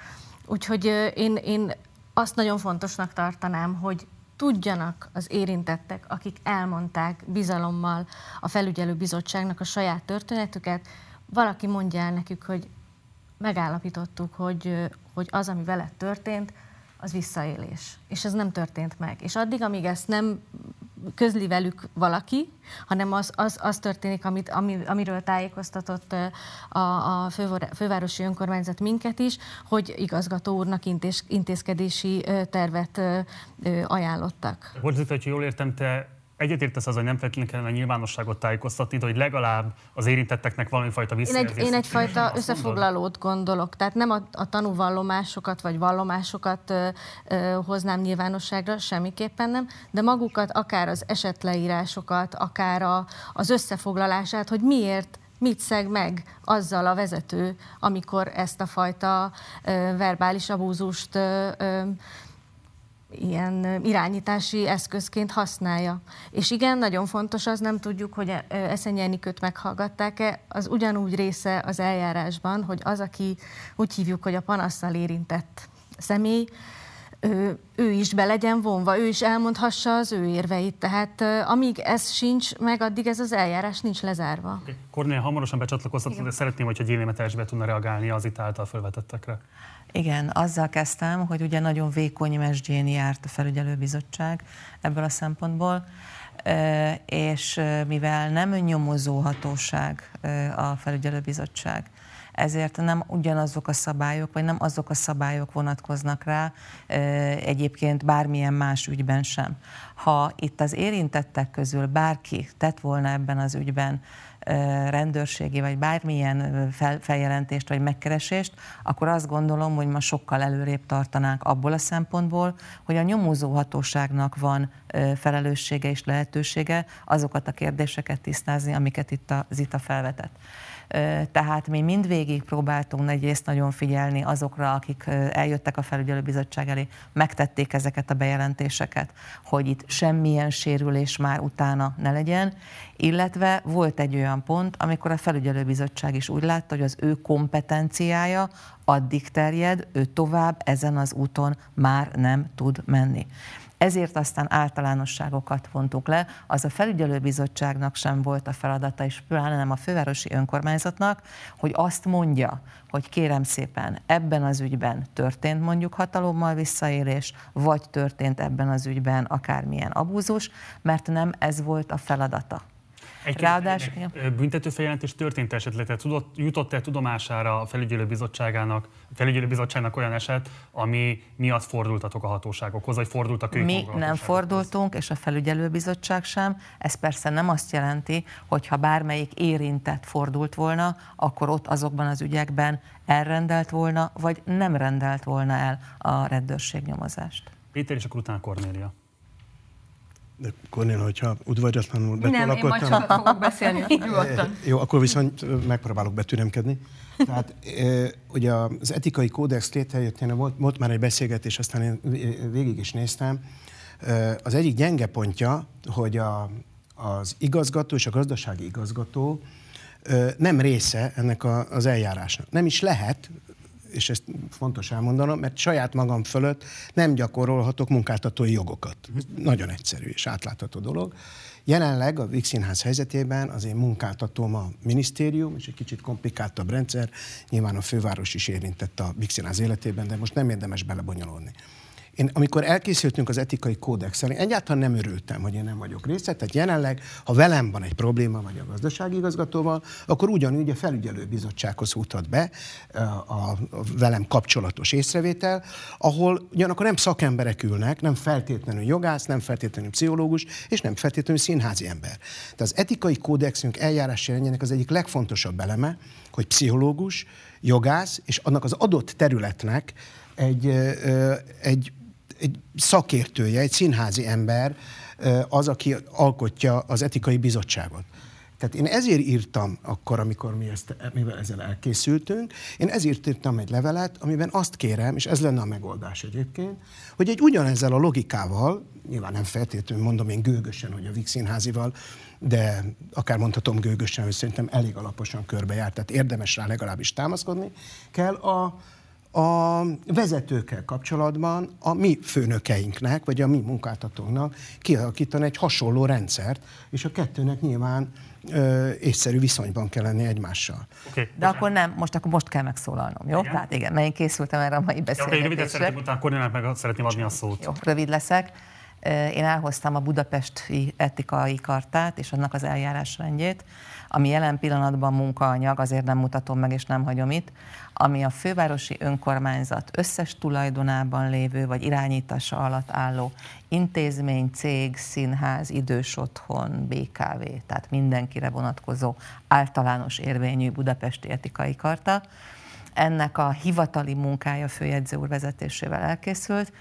Úgyhogy én, én azt nagyon fontosnak tartanám, hogy tudjanak az érintettek, akik elmondták bizalommal a felügyelő bizottságnak a saját történetüket, valaki mondja el nekük, hogy megállapítottuk, hogy, hogy az, ami veled történt, az visszaélés. És ez nem történt meg. És addig, amíg ezt nem közli velük valaki, hanem az, az, az történik, amit, ami, amiről tájékoztatott a, a fővárosi önkormányzat minket is, hogy igazgató úrnak intéz, intézkedési tervet ajánlottak. Borzit, hogy jól értem, te egyetértesz az, hogy nem feltétlenül kellene a nyilvánosságot tájékoztatni, de hogy legalább az érintetteknek valami fajta visszajelzést. Én, egy, én egyfajta összefoglalót gondolok, tehát nem a, a tanúvallomásokat vagy vallomásokat ö, ö, hoznám nyilvánosságra, semmiképpen nem, de magukat, akár az esetleírásokat, akár a, az összefoglalását, hogy miért mit szeg meg azzal a vezető, amikor ezt a fajta ö, verbális abúzust ö, ö, ilyen irányítási eszközként használja. És igen, nagyon fontos az, nem tudjuk, hogy Eszenyi Enikőt meghallgatták-e, az ugyanúgy része az eljárásban, hogy az, aki úgy hívjuk, hogy a panasszal érintett személy, ő, ő is be legyen vonva, ő is elmondhassa az ő érveit. Tehát amíg ez sincs meg, addig ez az eljárás nincs lezárva. Okay. Kornél hamarosan becsatlakoztatok, de szeretném, hogyha Gyéli be tudna reagálni az itt által felvetettekre. Igen, azzal kezdtem, hogy ugye nagyon vékony mesdjén járt a felügyelőbizottság ebből a szempontból, és mivel nem nyomozó hatóság a felügyelőbizottság, ezért nem ugyanazok a szabályok, vagy nem azok a szabályok vonatkoznak rá egyébként bármilyen más ügyben sem. Ha itt az érintettek közül bárki tett volna ebben az ügyben rendőrségi vagy bármilyen fel, feljelentést vagy megkeresést, akkor azt gondolom, hogy ma sokkal előrébb tartanánk abból a szempontból, hogy a nyomozó hatóságnak van felelőssége és lehetősége azokat a kérdéseket tisztázni, amiket itt a Zita felvetett. Tehát mi mindvégig próbáltunk egyrészt nagyon figyelni azokra, akik eljöttek a felügyelőbizottság elé, megtették ezeket a bejelentéseket, hogy itt semmilyen sérülés már utána ne legyen, illetve volt egy olyan pont, amikor a felügyelőbizottság is úgy látta, hogy az ő kompetenciája addig terjed, ő tovább ezen az úton már nem tud menni. Ezért aztán általánosságokat vontuk le. Az a felügyelőbizottságnak sem volt a feladata, és pláne nem a fővárosi önkormányzatnak, hogy azt mondja, hogy kérem szépen, ebben az ügyben történt mondjuk hatalommal visszaélés, vagy történt ebben az ügyben akármilyen abúzus, mert nem ez volt a feladata. Egy Ráadás, büntetőfeljelentés történt esetleg, tehát tudott, jutott-e tudomására a felügyelőbizottságának, felügyelőbizottságnak olyan eset, ami miatt fordultatok a hatóságokhoz, vagy fordultak ők Mi nem fordultunk, és a felügyelőbizottság sem. Ez persze nem azt jelenti, hogy ha bármelyik érintett fordult volna, akkor ott azokban az ügyekben elrendelt volna, vagy nem rendelt volna el a rendőrség nyomozást. Péter, és akkor utána Kornélia. De Kornél, hogyha udvariatlanul Nem, én majd csak fogok beszélni, (laughs) nyugodtan. Jó, akkor viszont megpróbálok betűnömkedni. Tehát ugye az etikai kódex létrejöttén volt, volt már egy beszélgetés, aztán én végig is néztem. Az egyik gyenge pontja, hogy a, az igazgató és a gazdasági igazgató nem része ennek a, az eljárásnak. Nem is lehet, és ezt fontos elmondanom, mert saját magam fölött nem gyakorolhatok munkáltatói jogokat. Ez nagyon egyszerű és átlátható dolog. Jelenleg a Víg Színház helyzetében az én munkáltatóm a minisztérium, és egy kicsit komplikáltabb rendszer, nyilván a főváros is érintett a Víg Színház életében, de most nem érdemes belebonyolódni. Én amikor elkészültünk az etikai kódexel, én egyáltalán nem örültem, hogy én nem vagyok része. Tehát jelenleg, ha velem van egy probléma, vagy a gazdasági igazgatóval, akkor ugyanúgy a felügyelőbizottsághoz utat be a, a velem kapcsolatos észrevétel, ahol ugyanakkor nem szakemberek ülnek, nem feltétlenül jogász, nem feltétlenül pszichológus, és nem feltétlenül színházi ember. Tehát az etikai kódexünk eljárási rendjének az egyik legfontosabb eleme, hogy pszichológus, jogász, és annak az adott területnek egy, egy egy szakértője, egy színházi ember az, aki alkotja az etikai bizottságot. Tehát én ezért írtam akkor, amikor mi ezt, mivel ezzel elkészültünk, én ezért írtam egy levelet, amiben azt kérem, és ez lenne a megoldás egyébként, hogy egy ugyanezzel a logikával, nyilván nem feltétlenül mondom én gőgösen, hogy a Vix Színházival, de akár mondhatom gőgösen, hogy szerintem elég alaposan körbejárt, tehát érdemes rá legalábbis támaszkodni, kell a, a vezetőkkel kapcsolatban a mi főnökeinknek, vagy a mi munkáltatónknak kialakítani egy hasonló rendszert, és a kettőnek nyilván ö, észszerű viszonyban kell lenni egymással. Okay, De akkor nem, most akkor most kell megszólalnom, jó? Igen. Tehát igen, mert én készültem erre a mai beszélgetésre. Ja, rövidet szeretném, utána Kornélának meg szeretném adni a szót. Jó, rövid leszek. Én elhoztam a budapesti etikai kartát és annak az eljárásrendjét, ami jelen pillanatban munkaanyag, azért nem mutatom meg és nem hagyom itt, ami a fővárosi önkormányzat összes tulajdonában lévő vagy irányítása alatt álló intézmény, cég, színház, idős otthon, BKV, tehát mindenkire vonatkozó általános érvényű budapesti etikai karta. Ennek a hivatali munkája főjegyző úr vezetésével elkészült,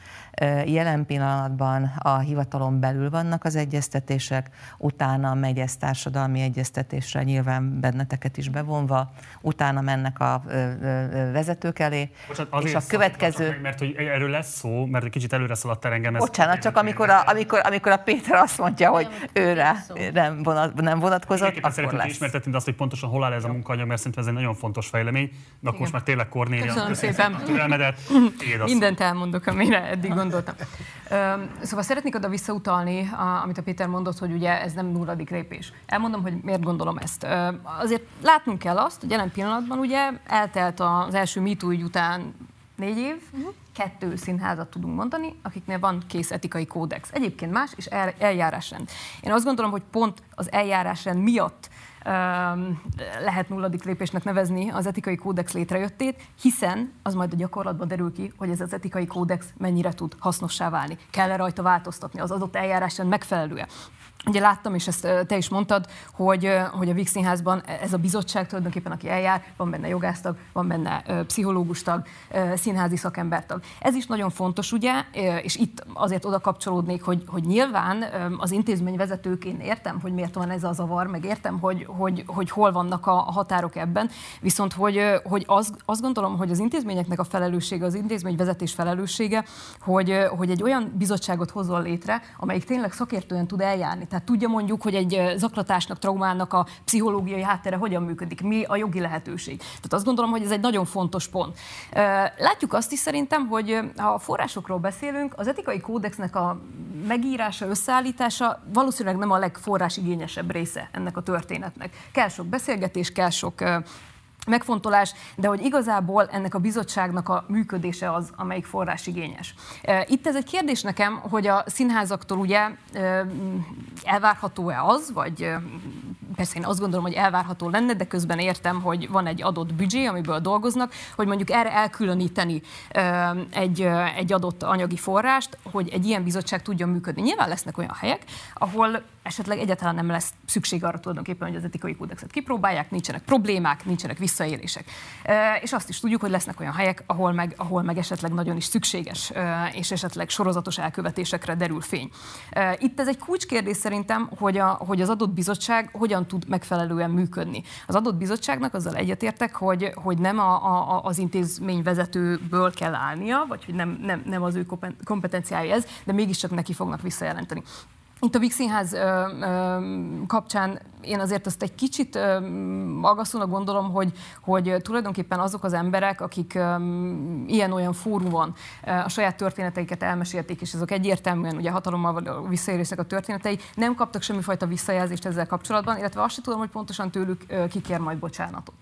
Jelen pillanatban a hivatalon belül vannak az egyeztetések, utána megy ez társadalmi egyeztetésre, nyilván benneteket is bevonva, utána mennek a vezetők elé, Bocsánat, és a következő... Meg, mert hogy erről lesz szó, mert egy kicsit előre szaladt a engem. Bocsánat, csak amikor a, amikor, amikor a Péter azt mondja, hogy őre nem, vonat, nem vonatkozott, akkor szeretném lesz. ismertetni azt, hogy pontosan hol áll ez a munkaanyag, mert szerintem ez egy nagyon fontos fejlemény. De akkor most már tényleg Kornélia. Köszönöm szépen. Mindent elmondok, amire eddig gondoltam. Szóval szeretnék oda visszautalni, amit a Péter mondott, hogy ugye ez nem nulladik lépés. Elmondom, hogy miért gondolom ezt. Azért látnunk kell azt, hogy jelen pillanatban ugye eltelt az első MeToo ügy után négy év, kettő színházat tudunk mondani, akiknél van kész etikai kódex. Egyébként más, és el, eljárásrend. Én azt gondolom, hogy pont az eljárásrend miatt lehet nulladik lépésnek nevezni az etikai kódex létrejöttét, hiszen az majd a gyakorlatban derül ki, hogy ez az etikai kódex mennyire tud hasznossá válni. Kell-e rajta változtatni, az adott eljárásrend megfelelően. Ugye láttam, és ezt te is mondtad, hogy, hogy a Vix Színházban ez a bizottság tulajdonképpen, aki eljár, van benne jogásztag, van benne pszichológustag, színházi szakembertag. Ez is nagyon fontos, ugye, és itt azért oda kapcsolódnék, hogy, hogy nyilván az intézmény vezetők, én értem, hogy miért van ez a zavar, meg értem, hogy, hogy, hogy hol vannak a határok ebben, viszont hogy, hogy az, azt gondolom, hogy az intézményeknek a felelőssége, az intézmény vezetés felelőssége, hogy, hogy egy olyan bizottságot hozzon létre, amelyik tényleg szakértően tud eljárni. Tehát tudja mondjuk, hogy egy zaklatásnak, traumának a pszichológiai háttere hogyan működik, mi a jogi lehetőség. Tehát azt gondolom, hogy ez egy nagyon fontos pont. Látjuk azt is szerintem, hogy ha a forrásokról beszélünk, az etikai kódexnek a megírása, összeállítása valószínűleg nem a legforrásigényesebb része ennek a történetnek. Kell sok beszélgetés, kell sok megfontolás, de hogy igazából ennek a bizottságnak a működése az, amelyik forrásigényes. Itt ez egy kérdés nekem, hogy a színházaktól ugye elvárható-e az, vagy persze én azt gondolom, hogy elvárható lenne, de közben értem, hogy van egy adott büdzsé, amiből dolgoznak, hogy mondjuk erre elkülöníteni egy, egy adott anyagi forrást, hogy egy ilyen bizottság tudjon működni. Nyilván lesznek olyan helyek, ahol esetleg egyáltalán nem lesz szükség arra tulajdonképpen, hogy az etikai kódexet kipróbálják, nincsenek problémák, nincsenek visszaélések. És azt is tudjuk, hogy lesznek olyan helyek, ahol meg, ahol meg esetleg nagyon is szükséges, és esetleg sorozatos elkövetésekre derül fény. Itt ez egy kulcskérdés szerintem, hogy, a, hogy az adott bizottság hogyan tud megfelelően működni. Az adott bizottságnak azzal egyetértek, hogy, hogy nem a, a, az intézmény vezetőből kell állnia, vagy hogy nem, nem, nem az ő kompetenciája ez, de mégiscsak neki fognak visszajelenteni. Itt a Víg Színház ö, ö, kapcsán én azért azt egy kicsit aggasztónak gondolom, hogy, hogy tulajdonképpen azok az emberek, akik ö, ilyen-olyan fórumon ö, a saját történeteiket elmesélték, és azok egyértelműen ugye hatalommal visszaélésnek a történetei, nem kaptak semmifajta visszajelzést ezzel kapcsolatban, illetve azt sem tudom, hogy pontosan tőlük ö, kikér majd bocsánatot.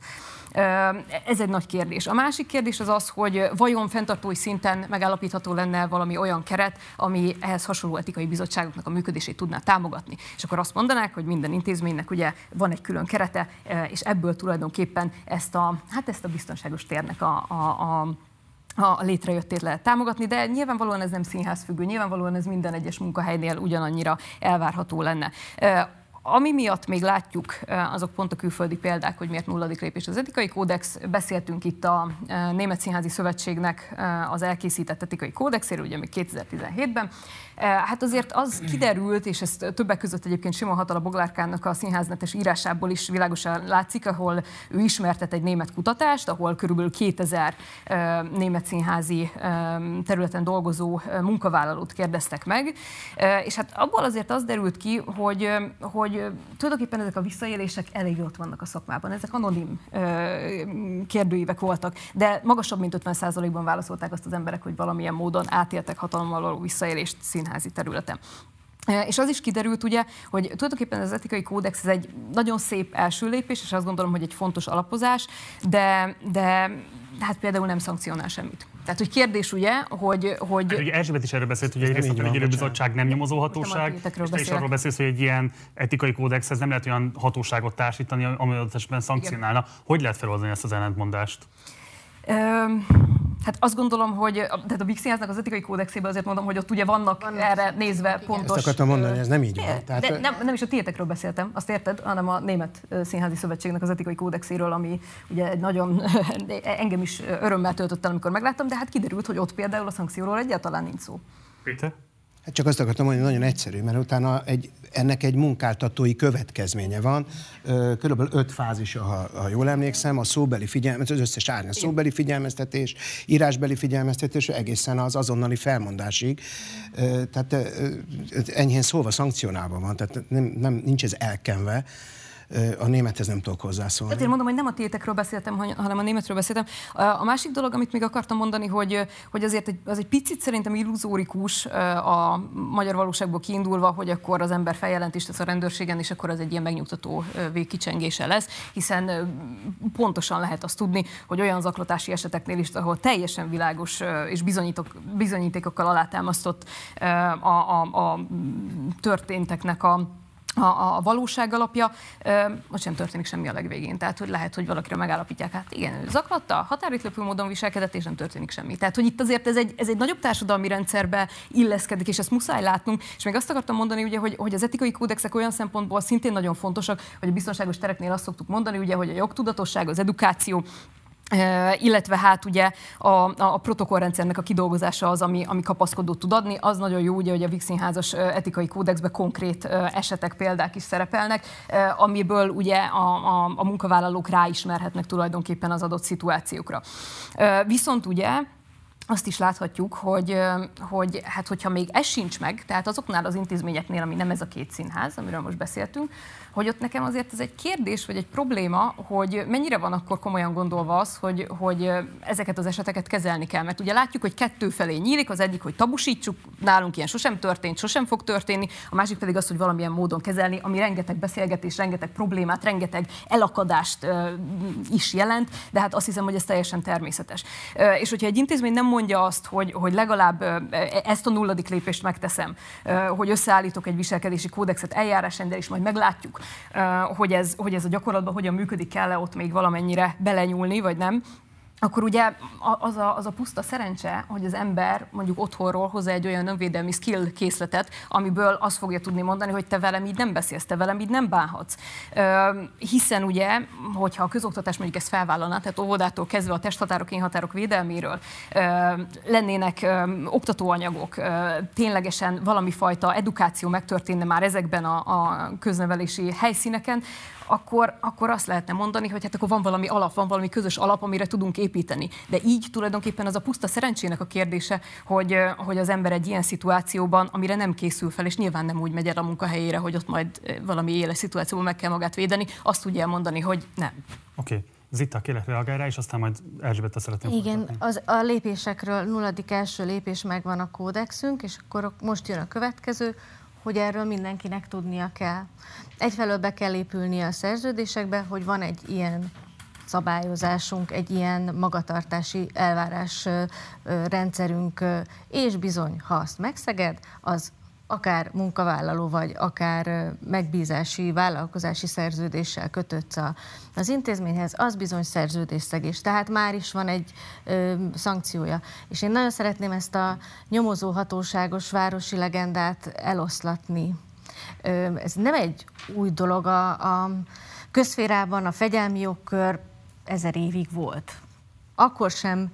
Ez egy nagy kérdés. A másik kérdés az az, hogy vajon fenntartói szinten megállapítható lenne valami olyan keret, ami ehhez hasonló etikai bizottságoknak a működését tudná támogatni. És akkor azt mondanák, hogy minden intézménynek ugye van egy külön kerete, és ebből tulajdonképpen ezt a, hát ezt a biztonságos térnek a, a, a a létrejöttét lehet támogatni, de nyilvánvalóan ez nem színház függő, nyilvánvalóan ez minden egyes munkahelynél ugyanannyira elvárható lenne. Ami miatt még látjuk, azok pont a külföldi példák, hogy miért nulladik lépés az etikai kódex. Beszéltünk itt a Német Színházi Szövetségnek az elkészített etikai kódexéről, ugye még 2017-ben. Hát azért az kiderült, és ez többek között egyébként Simon Hatala Boglárkának a színháznetes írásából is világosan látszik, ahol ő ismertet egy német kutatást, ahol körülbelül 2000 német színházi területen dolgozó munkavállalót kérdeztek meg, és hát abból azért az derült ki, hogy, hogy tulajdonképpen ezek a visszaélések elég ott vannak a szakmában. Ezek anonim kérdőívek voltak, de magasabb, mint 50%-ban válaszolták azt az emberek, hogy valamilyen módon átéltek hatalommal való visszaélést színházi területen. És az is kiderült ugye, hogy tulajdonképpen az etikai kódex ez egy nagyon szép első lépés, és azt gondolom, hogy egy fontos alapozás, de, de hát például nem szankcionál semmit. Tehát, hogy kérdés ugye, hogy... hogy... Hát, ugye Erzsébet is erről beszélt, hogy egyrészt a felügyelőbizottság nem nyomozóhatóság, és te is arról beszélsz, hogy egy ilyen etikai kódexhez nem lehet olyan hatóságot társítani, ami adott esetben szankcionálna. Igen. Hogy lehet feloldani ezt az ellentmondást? Hát azt gondolom, hogy tehát a Big Színháznak az etikai kódexében azért mondom, hogy ott ugye vannak, vannak erre nézve igen. pontos... Ezt akartam mondani, ez nem így van. Tehát... De nem, nem is a tietekről beszéltem, azt érted, hanem a Német Színházi Szövetségnek az etikai kódexéről, ami ugye egy nagyon (laughs) engem is örömmel töltött el, amikor megláttam, de hát kiderült, hogy ott például a szankcióról egyáltalán nincs szó. Péter? Hát csak azt akartam mondani, nagyon egyszerű, mert utána egy, ennek egy munkáltatói következménye van. Körülbelül öt fázis, ha, ha jól emlékszem, a szóbeli figyelmeztetés, az összes árnya szóbeli figyelmeztetés, írásbeli figyelmeztetés, egészen az azonnali felmondásig. Tehát enyhén szólva szankcionálva van, tehát nem, nem, nincs ez elkenve A némethez nem tudok hozzászólni. Ezért mondom, hogy nem a tétekről beszéltem, hanem a németről beszéltem. A másik dolog, amit még akartam mondani, hogy, hogy azért egy, az egy picit szerintem illuzórikus a magyar valóságból kiindulva, hogy akkor az ember feljelentést tesz a rendőrségen, és akkor az egy ilyen megnyugtató végkicsengése lesz, hiszen pontosan lehet azt tudni, hogy olyan zaklatási eseteknél is, ahol teljesen világos és bizonyítékokkal alátámasztott a, a, a történteknek a a, a valóság alapja, most sem történik semmi a legvégén. Tehát, hogy lehet, hogy valakire megállapítják, hát igen, ő zaklatta, határitlöpő módon viselkedett, és nem történik semmi. Tehát, hogy itt azért ez egy, ez egy nagyobb társadalmi rendszerbe illeszkedik, és ezt muszáj látnunk. És még azt akartam mondani, ugye, hogy, hogy az etikai kódexek olyan szempontból szintén nagyon fontosak, hogy a biztonságos tereknél azt szoktuk mondani, ugye, hogy a jogtudatosság, az edukáció, illetve hát ugye a, a protokollrendszernek a kidolgozása az, ami, ami kapaszkodót tud adni. Az nagyon jó, ugye, hogy a Vixinházas etikai kódexben konkrét esetek, példák is szerepelnek, amiből ugye a, a, a munkavállalók ráismerhetnek tulajdonképpen az adott szituációkra. Viszont ugye azt is láthatjuk, hogy, hogy hát hogyha még ez sincs meg, tehát azoknál az intézményeknél, ami nem ez a két színház, amiről most beszéltünk, hogy ott nekem azért ez egy kérdés, vagy egy probléma, hogy mennyire van akkor komolyan gondolva az, hogy, hogy ezeket az eseteket kezelni kell. Mert ugye látjuk, hogy kettő felé nyílik, az egyik, hogy tabusítsuk, nálunk ilyen sosem történt, sosem fog történni, a másik pedig az, hogy valamilyen módon kezelni, ami rengeteg beszélgetés, rengeteg problémát, rengeteg elakadást uh, is jelent, de hát azt hiszem, hogy ez teljesen természetes. Uh, és hogyha egy intézmény nem mondja azt, hogy, hogy legalább uh, ezt a nulladik lépést megteszem, uh, hogy összeállítok egy viselkedési kódexet eljárásrendel, és majd meglátjuk, hogy ez, hogy ez a gyakorlatban hogyan működik, kell-e ott még valamennyire belenyúlni, vagy nem akkor ugye az a, az a puszta szerencse, hogy az ember mondjuk otthonról hozzá egy olyan önvédelmi skill készletet, amiből azt fogja tudni mondani, hogy te velem így nem beszélsz, te velem így nem bánhatsz. Hiszen ugye, hogyha a közoktatás mondjuk ezt felvállalná, tehát óvodától kezdve a testhatárok, én határok védelméről lennének oktatóanyagok, ténylegesen valami fajta edukáció megtörténne már ezekben a, a köznevelési helyszíneken, akkor, akkor azt lehetne mondani, hogy hát akkor van valami alap, van valami közös alap, amire tudunk építeni. De így tulajdonképpen az a puszta szerencsének a kérdése, hogy, hogy az ember egy ilyen szituációban, amire nem készül fel, és nyilván nem úgy megy el a munkahelyére, hogy ott majd valami éles szituációban meg kell magát védeni, azt tudja elmondani, hogy nem. Oké. Okay. Zita, kérlek reagálj rá, és aztán majd Erzsébet szeretném Igen, az, a lépésekről nulladik első lépés megvan a kódexünk, és akkor most jön a következő, hogy erről mindenkinek tudnia kell. Egyfelől be kell épülni a szerződésekbe, hogy van egy ilyen szabályozásunk, egy ilyen magatartási elvárás rendszerünk, és bizony, ha azt megszeged, az akár munkavállaló vagy akár megbízási, vállalkozási szerződéssel kötött az intézményhez, az bizony szerződésszegés. Tehát már is van egy ö, szankciója. És én nagyon szeretném ezt a nyomozó hatóságos városi legendát eloszlatni. Ö, ez nem egy új dolog. A, a közférában a fegyelmi jogkör ezer évig volt. Akkor sem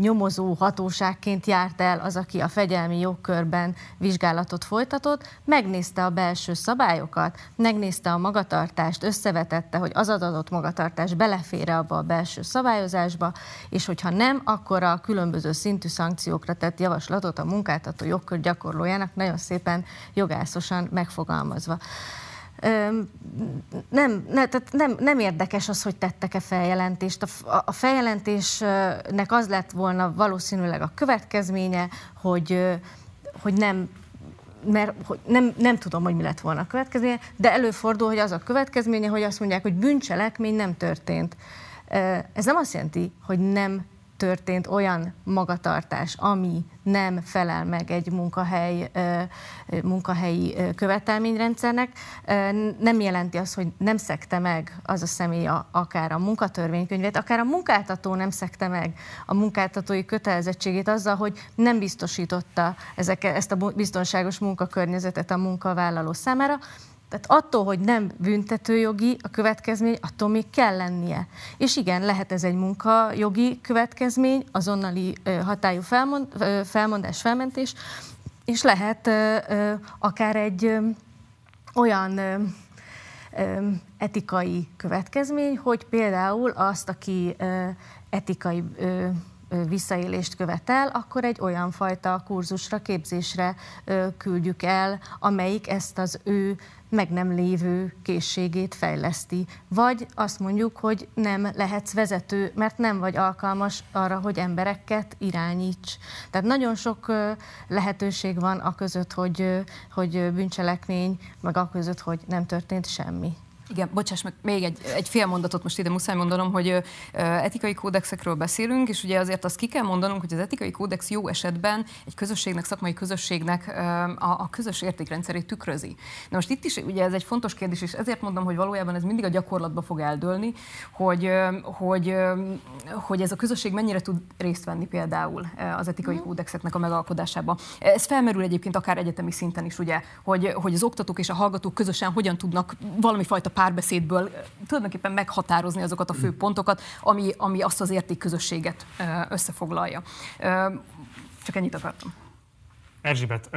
nyomozó hatóságként járt el az, aki a fegyelmi jogkörben vizsgálatot folytatott, megnézte a belső szabályokat, megnézte a magatartást, összevetette, hogy az adott magatartás belefér abba a belső szabályozásba, és hogyha nem, akkor a különböző szintű szankciókra tett javaslatot a munkáltató jogkör gyakorlójának nagyon szépen jogászosan megfogalmazva nem, ne, tehát nem, nem érdekes az, hogy tettek-e feljelentést. A, a feljelentésnek az lett volna valószínűleg a következménye, hogy, hogy nem mert hogy nem, nem tudom, hogy mi lett volna a következménye, de előfordul, hogy az a következménye, hogy azt mondják, hogy bűncselekmény nem történt. Ez nem azt jelenti, hogy nem történt olyan magatartás, ami nem felel meg egy munkahely, munkahelyi követelményrendszernek, nem jelenti azt, hogy nem szekte meg az a személy akár a munkatörvénykönyvét, akár a munkáltató nem szekte meg a munkáltatói kötelezettségét azzal, hogy nem biztosította ezek, ezt a biztonságos munkakörnyezetet a munkavállaló számára, tehát attól, hogy nem büntetőjogi a következmény, attól még kell lennie. És igen, lehet ez egy munkajogi következmény, azonnali hatályú felmond, felmondás, felmentés, és lehet akár egy olyan etikai következmény, hogy például azt, aki etikai visszaélést követel, akkor egy olyan fajta kurzusra, képzésre küldjük el, amelyik ezt az ő meg nem lévő készségét fejleszti. Vagy azt mondjuk, hogy nem lehetsz vezető, mert nem vagy alkalmas arra, hogy embereket irányíts. Tehát nagyon sok lehetőség van a között, hogy, hogy bűncselekmény, meg a között, hogy nem történt semmi. Igen, bocsáss meg, még egy, egy fél mondatot most ide muszáj mondanom, hogy ö, etikai kódexekről beszélünk, és ugye azért azt ki kell mondanunk, hogy az etikai kódex jó esetben egy közösségnek, szakmai közösségnek ö, a, a közös értékrendszerét tükrözi. Na most itt is ugye ez egy fontos kérdés, és ezért mondom, hogy valójában ez mindig a gyakorlatba fog eldőlni, hogy, ö, hogy, ö, hogy ez a közösség mennyire tud részt venni például az etikai mm. kódexeknek a megalkodásába. Ez felmerül egyébként akár egyetemi szinten is, ugye, hogy, hogy az oktatók és a hallgatók közösen hogyan tudnak valami fajta párbeszédből tulajdonképpen meghatározni azokat a fő pontokat, ami, ami azt az értékközösséget összefoglalja. Csak ennyit akartam. Erzsébet,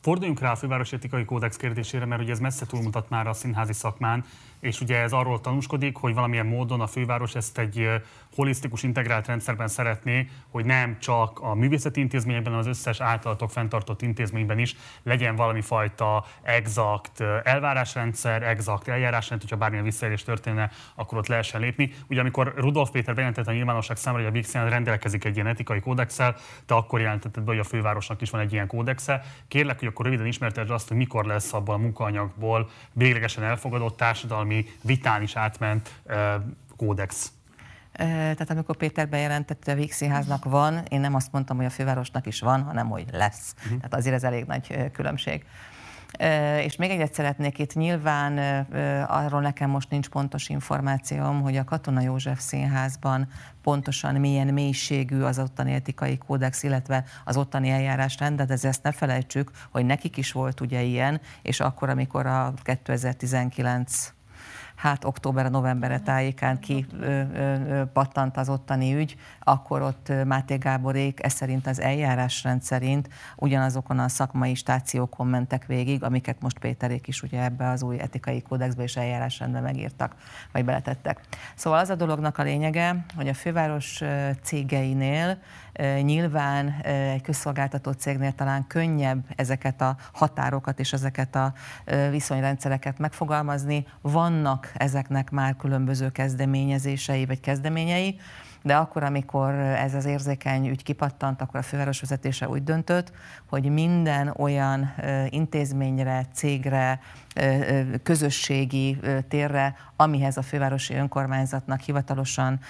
forduljunk rá a fővárosi etikai kódex kérdésére, mert ugye ez messze túlmutat már a színházi szakmán, és ugye ez arról tanúskodik, hogy valamilyen módon a főváros ezt egy holisztikus, integrált rendszerben szeretné, hogy nem csak a művészeti intézményekben, hanem az összes általatok fenntartott intézményben is legyen valami fajta exakt elvárásrendszer, exakt eljárásrendszer, hogyha bármilyen visszaélés történne, akkor ott lehessen lépni. Ugye amikor Rudolf Péter bejelentette a nyilvánosság számára, hogy a Vixen rendelkezik egy ilyen etikai kódexel, te akkor jelentetted be, hogy a fővárosnak is van egy ilyen kódexe. Kérlek, hogy akkor röviden ismerted azt, hogy mikor lesz abból a munkaanyagból véglegesen elfogadott társadalmi vitán is átment kódex. Tehát amikor Péter bejelentette, hogy a Vígszínháznak van, én nem azt mondtam, hogy a fővárosnak is van, hanem hogy lesz. Uh-huh. Tehát azért ez elég nagy különbség. És még egyet szeretnék itt, nyilván arról nekem most nincs pontos információm, hogy a Katona József Színházban pontosan milyen mélységű az ottani etikai kódex, illetve az ottani eljárásrend, de ezt ne felejtsük, hogy nekik is volt ugye ilyen, és akkor, amikor a 2019 hát október novemberre tájékán ki az ottani ügy, akkor ott Máté Gáborék ez szerint az eljárásrend szerint ugyanazokon a szakmai stációkon mentek végig, amiket most Péterék is ugye ebbe az új etikai kódexbe és eljárásrendbe megírtak, vagy beletettek. Szóval az a dolognak a lényege, hogy a főváros cégeinél Nyilván egy közszolgáltató cégnél talán könnyebb ezeket a határokat és ezeket a viszonyrendszereket megfogalmazni. Vannak ezeknek már különböző kezdeményezései vagy kezdeményei, de akkor, amikor ez az érzékeny ügy kipattant, akkor a főváros vezetése úgy döntött, hogy minden olyan intézményre, cégre, közösségi térre, amihez a fővárosi önkormányzatnak hivatalosan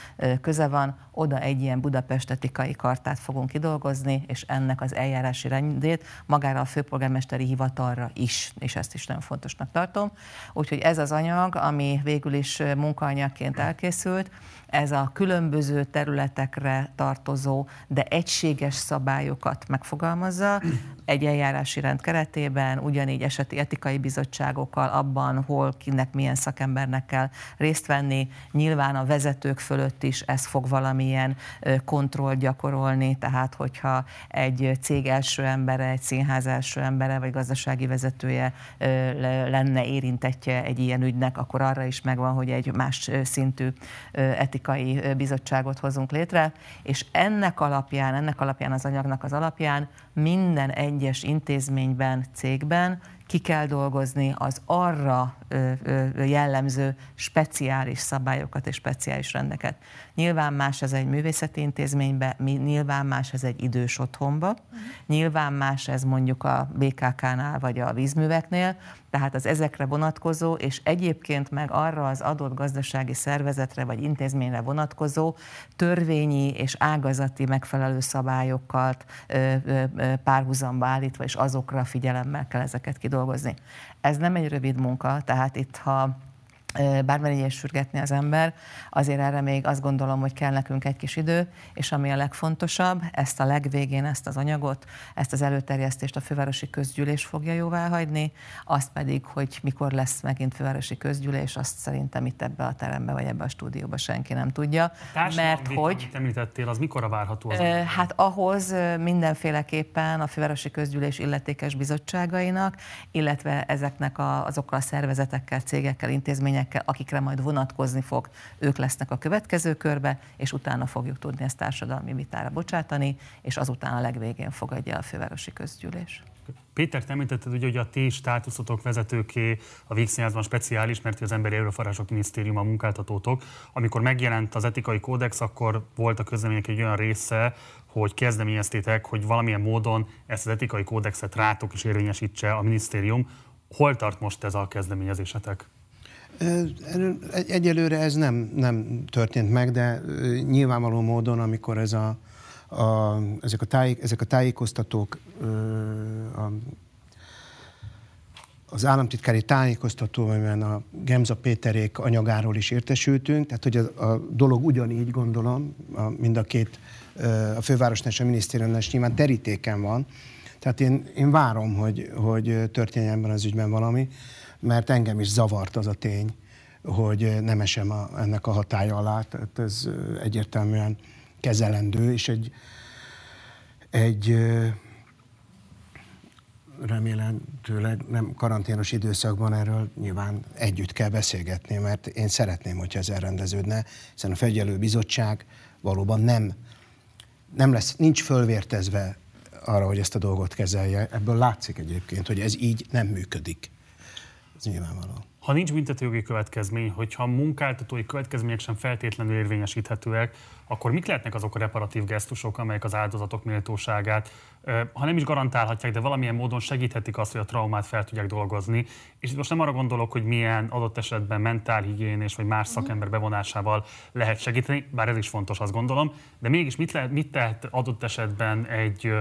köze van, oda egy ilyen Budapest etikai kartát fogunk kidolgozni, és ennek az eljárási rendét magára a főpolgármesteri hivatalra is, és ezt is nagyon fontosnak tartom. Úgyhogy ez az anyag, ami végül is munkaanyagként elkészült, ez a különböző területekre tartozó, de egységes szabályokat megfogalmazza, egy eljárási rend keretében, ugyanígy eseti etikai bizottságokkal abban, hol kinek milyen szakembernek kell részt venni. Nyilván a vezetők fölött is ez fog valamilyen kontroll gyakorolni, tehát hogyha egy cég első embere, egy színház első embere, vagy gazdasági vezetője lenne érintetje egy ilyen ügynek, akkor arra is megvan, hogy egy más szintű etikai bizottságot hozunk létre, és ennek alapján, ennek alapján az anyagnak az alapján minden egyes intézményben, cégben ki kell dolgozni az arra jellemző speciális szabályokat és speciális rendeket. Nyilván más ez egy művészeti intézménybe, nyilván más ez egy idős otthonba, uh-huh. nyilván más ez mondjuk a BKK-nál vagy a vízműveknél, tehát az ezekre vonatkozó, és egyébként meg arra az adott gazdasági szervezetre vagy intézményre vonatkozó törvényi és ágazati megfelelő szabályokkal párhuzamba állítva, és azokra figyelemmel kell ezeket kidolgozni. Ez nem egy rövid munka, tehát itt ha bármennyire sürgetni az ember, azért erre még azt gondolom, hogy kell nekünk egy kis idő, és ami a legfontosabb, ezt a legvégén, ezt az anyagot, ezt az előterjesztést a fővárosi közgyűlés fogja jóvá hagyni, azt pedig, hogy mikor lesz megint fővárosi közgyűlés, azt szerintem itt ebbe a terembe vagy ebbe a stúdióba senki nem tudja. mert vita, hogy... Amit említettél, az mikor várható az? Hát ahhoz mindenféleképpen a fővárosi közgyűlés illetékes bizottságainak, illetve ezeknek a, azokkal a szervezetekkel, cégekkel, intézményekkel, körülményekkel, akikre majd vonatkozni fog, ők lesznek a következő körbe, és utána fogjuk tudni ezt társadalmi vitára bocsátani, és azután a legvégén fogadja a fővárosi közgyűlés. Péter, te említetted, hogy a ti státuszotok vezetőké a Vígszínházban speciális, mert az Emberi Erőforrások Minisztérium a munkáltatótok. Amikor megjelent az etikai kódex, akkor volt a közlemények egy olyan része, hogy kezdeményeztétek, hogy valamilyen módon ezt az etikai kódexet rátok is érvényesítse a minisztérium. Hol tart most ez a kezdeményezésetek? Egyelőre ez nem, nem történt meg, de nyilvánvaló módon, amikor ez a, a, ezek, a tájék, ezek a tájékoztatók a, az államtitkári tájékoztató, amiben a Gemza Péterék anyagáról is értesültünk, tehát hogy a, a dolog ugyanígy gondolom, a, mind a két, a fővárosnál és a minisztériumnál is nyilván terítéken van, tehát én, én várom, hogy, hogy történjen ebben az ügyben valami, mert engem is zavart az a tény, hogy nem esem a, ennek a hatája alá, tehát ez egyértelműen kezelendő, és egy, egy remélhetőleg nem karanténos időszakban erről nyilván együtt kell beszélgetni, mert én szeretném, hogyha ez elrendeződne, hiszen a fegyelő bizottság valóban nem, nem lesz, nincs fölvértezve arra, hogy ezt a dolgot kezelje. Ebből látszik egyébként, hogy ez így nem működik. Ez nyilvánvaló. Ha nincs büntetőjogi következmény, hogyha a munkáltatói következmények sem feltétlenül érvényesíthetőek, akkor mik lehetnek azok a reparatív gesztusok, amelyek az áldozatok méltóságát, ha nem is garantálhatják, de valamilyen módon segíthetik azt, hogy a traumát fel tudják dolgozni. És most nem arra gondolok, hogy milyen adott esetben mentálhigiénés vagy más szakember bevonásával lehet segíteni, bár ez is fontos, azt gondolom, de mégis mit, lehet, mit tehet adott esetben egy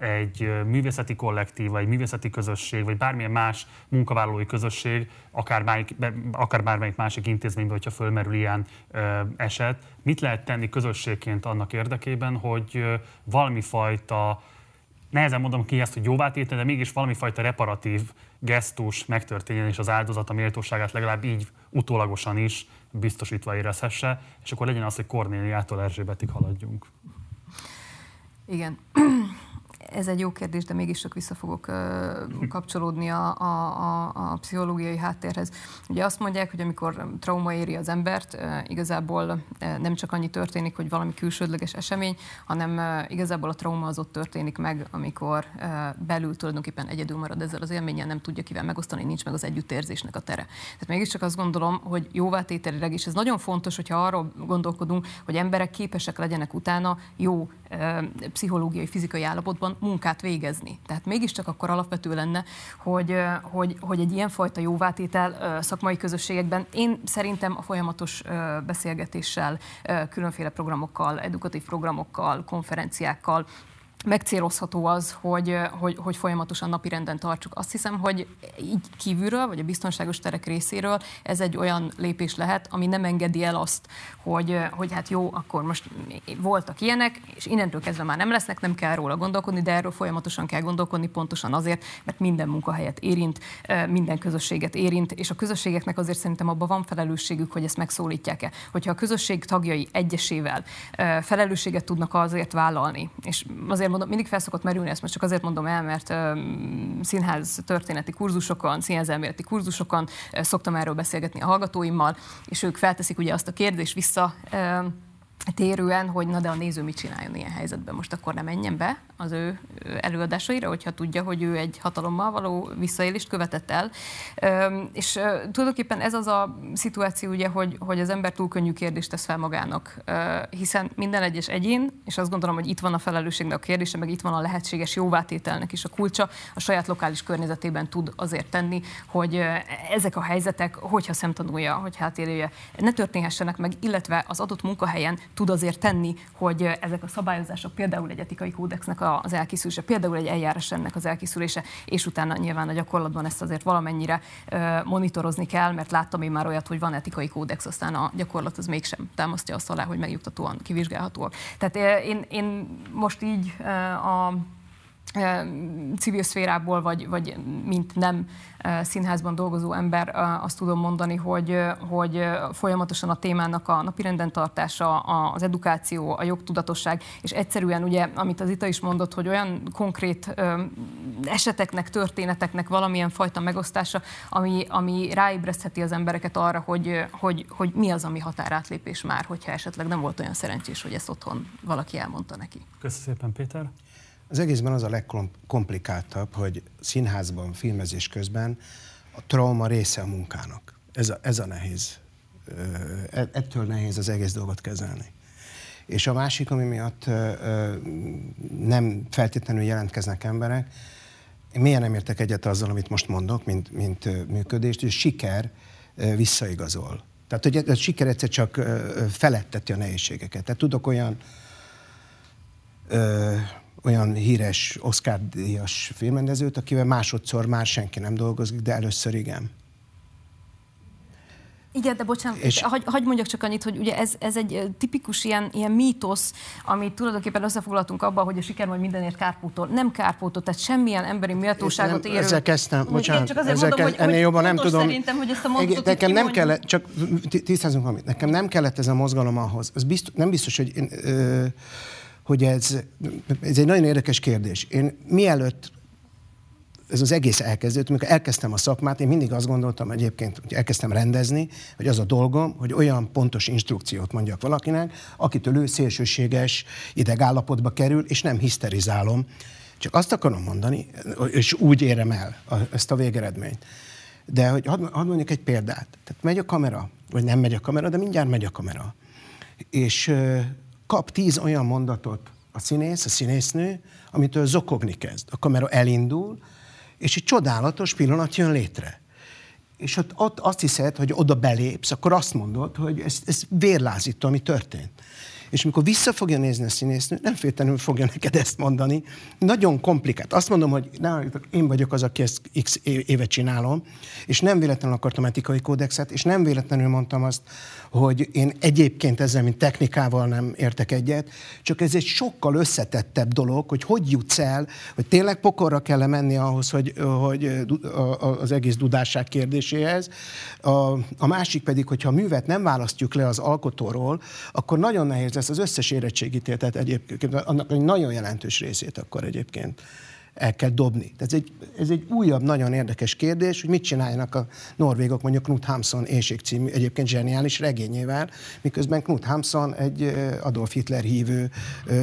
egy művészeti kollektív, vagy művészeti közösség, vagy bármilyen más munkavállalói közösség, akár, bármelyik, akár bármelyik másik intézményben, hogyha fölmerül ilyen ö, eset, mit lehet tenni közösségként annak érdekében, hogy valami fajta, nehezen mondom ki ezt, hogy jóvá tétel, de mégis valami fajta reparatív gesztus megtörténjen, és az áldozat a méltóságát legalább így utólagosan is biztosítva érezhesse, és akkor legyen az, hogy Kornéliától Erzsébetig haladjunk. Igen ez egy jó kérdés, de mégis csak vissza fogok kapcsolódni a, a, a, a pszichológiai háttérhez. Ugye azt mondják, hogy amikor trauma éri az embert, igazából nem csak annyi történik, hogy valami külsődleges esemény, hanem igazából a trauma az ott történik meg, amikor belül tulajdonképpen egyedül marad ezzel az élménnyel, nem tudja kivel megosztani, nincs meg az együttérzésnek a tere. Tehát mégiscsak azt gondolom, hogy jóvátételileg, és ez nagyon fontos, hogyha arról gondolkodunk, hogy emberek képesek legyenek utána jó pszichológiai, fizikai állapotban munkát végezni. Tehát mégiscsak akkor alapvető lenne, hogy, hogy, hogy egy ilyenfajta jóvátétel szakmai közösségekben én szerintem a folyamatos beszélgetéssel, különféle programokkal, edukatív programokkal, konferenciákkal, megcélozható az, hogy, hogy, hogy folyamatosan napirenden tartsuk. Azt hiszem, hogy így kívülről, vagy a biztonságos terek részéről ez egy olyan lépés lehet, ami nem engedi el azt, hogy, hogy hát jó, akkor most voltak ilyenek, és innentől kezdve már nem lesznek, nem kell róla gondolkodni, de erről folyamatosan kell gondolkodni, pontosan azért, mert minden munkahelyet érint, minden közösséget érint, és a közösségeknek azért szerintem abban van felelősségük, hogy ezt megszólítják-e. Hogyha a közösség tagjai egyesével felelősséget tudnak azért vállalni, és azért mondom, mindig felszokott merülni, ezt most csak azért mondom el, mert színház történeti kurzusokon, elméleti kurzusokon szoktam erről beszélgetni a hallgatóimmal, és ők felteszik ugye azt a kérdést vissza, térően, hogy na de a néző mit csináljon ilyen helyzetben, most akkor nem menjen be az ő előadásaira, hogyha tudja, hogy ő egy hatalommal való visszaélést követett el. És tulajdonképpen ez az a szituáció, ugye, hogy, hogy az ember túl könnyű kérdést tesz fel magának, hiszen minden egyes egyén, és azt gondolom, hogy itt van a felelősségnek a kérdése, meg itt van a lehetséges jóvátételnek is a kulcsa, a saját lokális környezetében tud azért tenni, hogy ezek a helyzetek, hogyha szemtanulja, hogy hátélője, ne történhessenek meg, illetve az adott munkahelyen tud azért tenni, hogy ezek a szabályozások, például egy etikai kódexnek az elkészülése, például egy eljárás ennek az elkészülése, és utána nyilván a gyakorlatban ezt azért valamennyire monitorozni kell, mert láttam én már olyat, hogy van etikai kódex, aztán a gyakorlat az mégsem támasztja azt alá, hogy megnyugtatóan kivizsgálhatóak. Tehát én, én most így a civil szférából, vagy, vagy mint nem színházban dolgozó ember azt tudom mondani, hogy, hogy folyamatosan a témának a napirenden tartása, az edukáció, a jogtudatosság, és egyszerűen ugye, amit az Ita is mondott, hogy olyan konkrét eseteknek, történeteknek valamilyen fajta megosztása, ami, ami ráébresztheti az embereket arra, hogy, hogy, hogy mi az, ami határátlépés már, hogyha esetleg nem volt olyan szerencsés, hogy ezt otthon valaki elmondta neki. Köszönöm szépen, Péter. Az egészben az a legkomplikáltabb, hogy színházban, filmezés közben a trauma része a munkának. Ez a, ez a nehéz. E, ettől nehéz az egész dolgot kezelni. És a másik, ami miatt nem feltétlenül jelentkeznek emberek, én milyen nem értek egyet azzal, amit most mondok, mint, mint működést, és siker visszaigazol. Tehát, hogy a siker egyszer csak feletteti a nehézségeket. Tehát tudok olyan olyan híres Oscar-díjas filmrendezőt, akivel másodszor már senki nem dolgozik, de először igen. Igen, de bocsánat, és... hagy, hagy mondjak csak annyit, hogy ugye ez, ez egy tipikus ilyen, ilyen mítosz, amit tulajdonképpen összefoglaltunk abban, hogy a siker majd mindenért kárpótol. Nem kárpótol, tehát semmilyen emberi méltóságot érő. Ezzel kezdtem, bocsánat. csak azért ezzel mondom, kezd, hogy, ennél jobban nem tudom. Szerintem, hogy ezt a mondatot Nekem nem kellett, csak tisztázunk valamit, nekem nem kellett ez a mozgalom ahhoz. Ez biztos, nem biztos, hogy én, ö, hogy ez, ez egy nagyon érdekes kérdés. Én mielőtt ez az egész elkezdődött, amikor elkezdtem a szakmát, én mindig azt gondoltam egyébként, hogy elkezdtem rendezni, hogy az a dolgom, hogy olyan pontos instrukciót mondjak valakinek, akitől ő szélsőséges idegállapotba kerül, és nem hiszterizálom. Csak azt akarom mondani, és úgy érem el ezt a végeredményt. De hogy hadd, hadd mondjuk egy példát. Tehát megy a kamera, vagy nem megy a kamera, de mindjárt megy a kamera. És kap tíz olyan mondatot a színész, a színésznő, amitől zokogni kezd. A kamera elindul, és egy csodálatos pillanat jön létre. És ott, ott azt hiszed, hogy oda belépsz, akkor azt mondod, hogy ez, ez vérlázító, ami történt. És amikor vissza fogja nézni a színésznő, nem féltenül fogja neked ezt mondani. Nagyon komplikált. Azt mondom, hogy ne, én vagyok az, aki ezt x éve csinálom, és nem véletlenül akartam etikai kódexet, és nem véletlenül mondtam azt, hogy én egyébként ezzel, mint technikával nem értek egyet, csak ez egy sokkal összetettebb dolog, hogy hogy jutsz el, hogy tényleg pokorra kell menni ahhoz, hogy, hogy az egész dudásság kérdéséhez. A, a másik pedig, hogyha a művet nem választjuk le az alkotóról, akkor nagyon nehéz lesz az összes érettségítéltet egyébként, annak egy nagyon jelentős részét akkor egyébként el kell dobni. Ez egy, ez egy újabb, nagyon érdekes kérdés, hogy mit csináljanak a norvégok mondjuk Knut Hamsun éjség című egyébként zseniális regényével, miközben Knut Hamsun egy Adolf Hitler hívő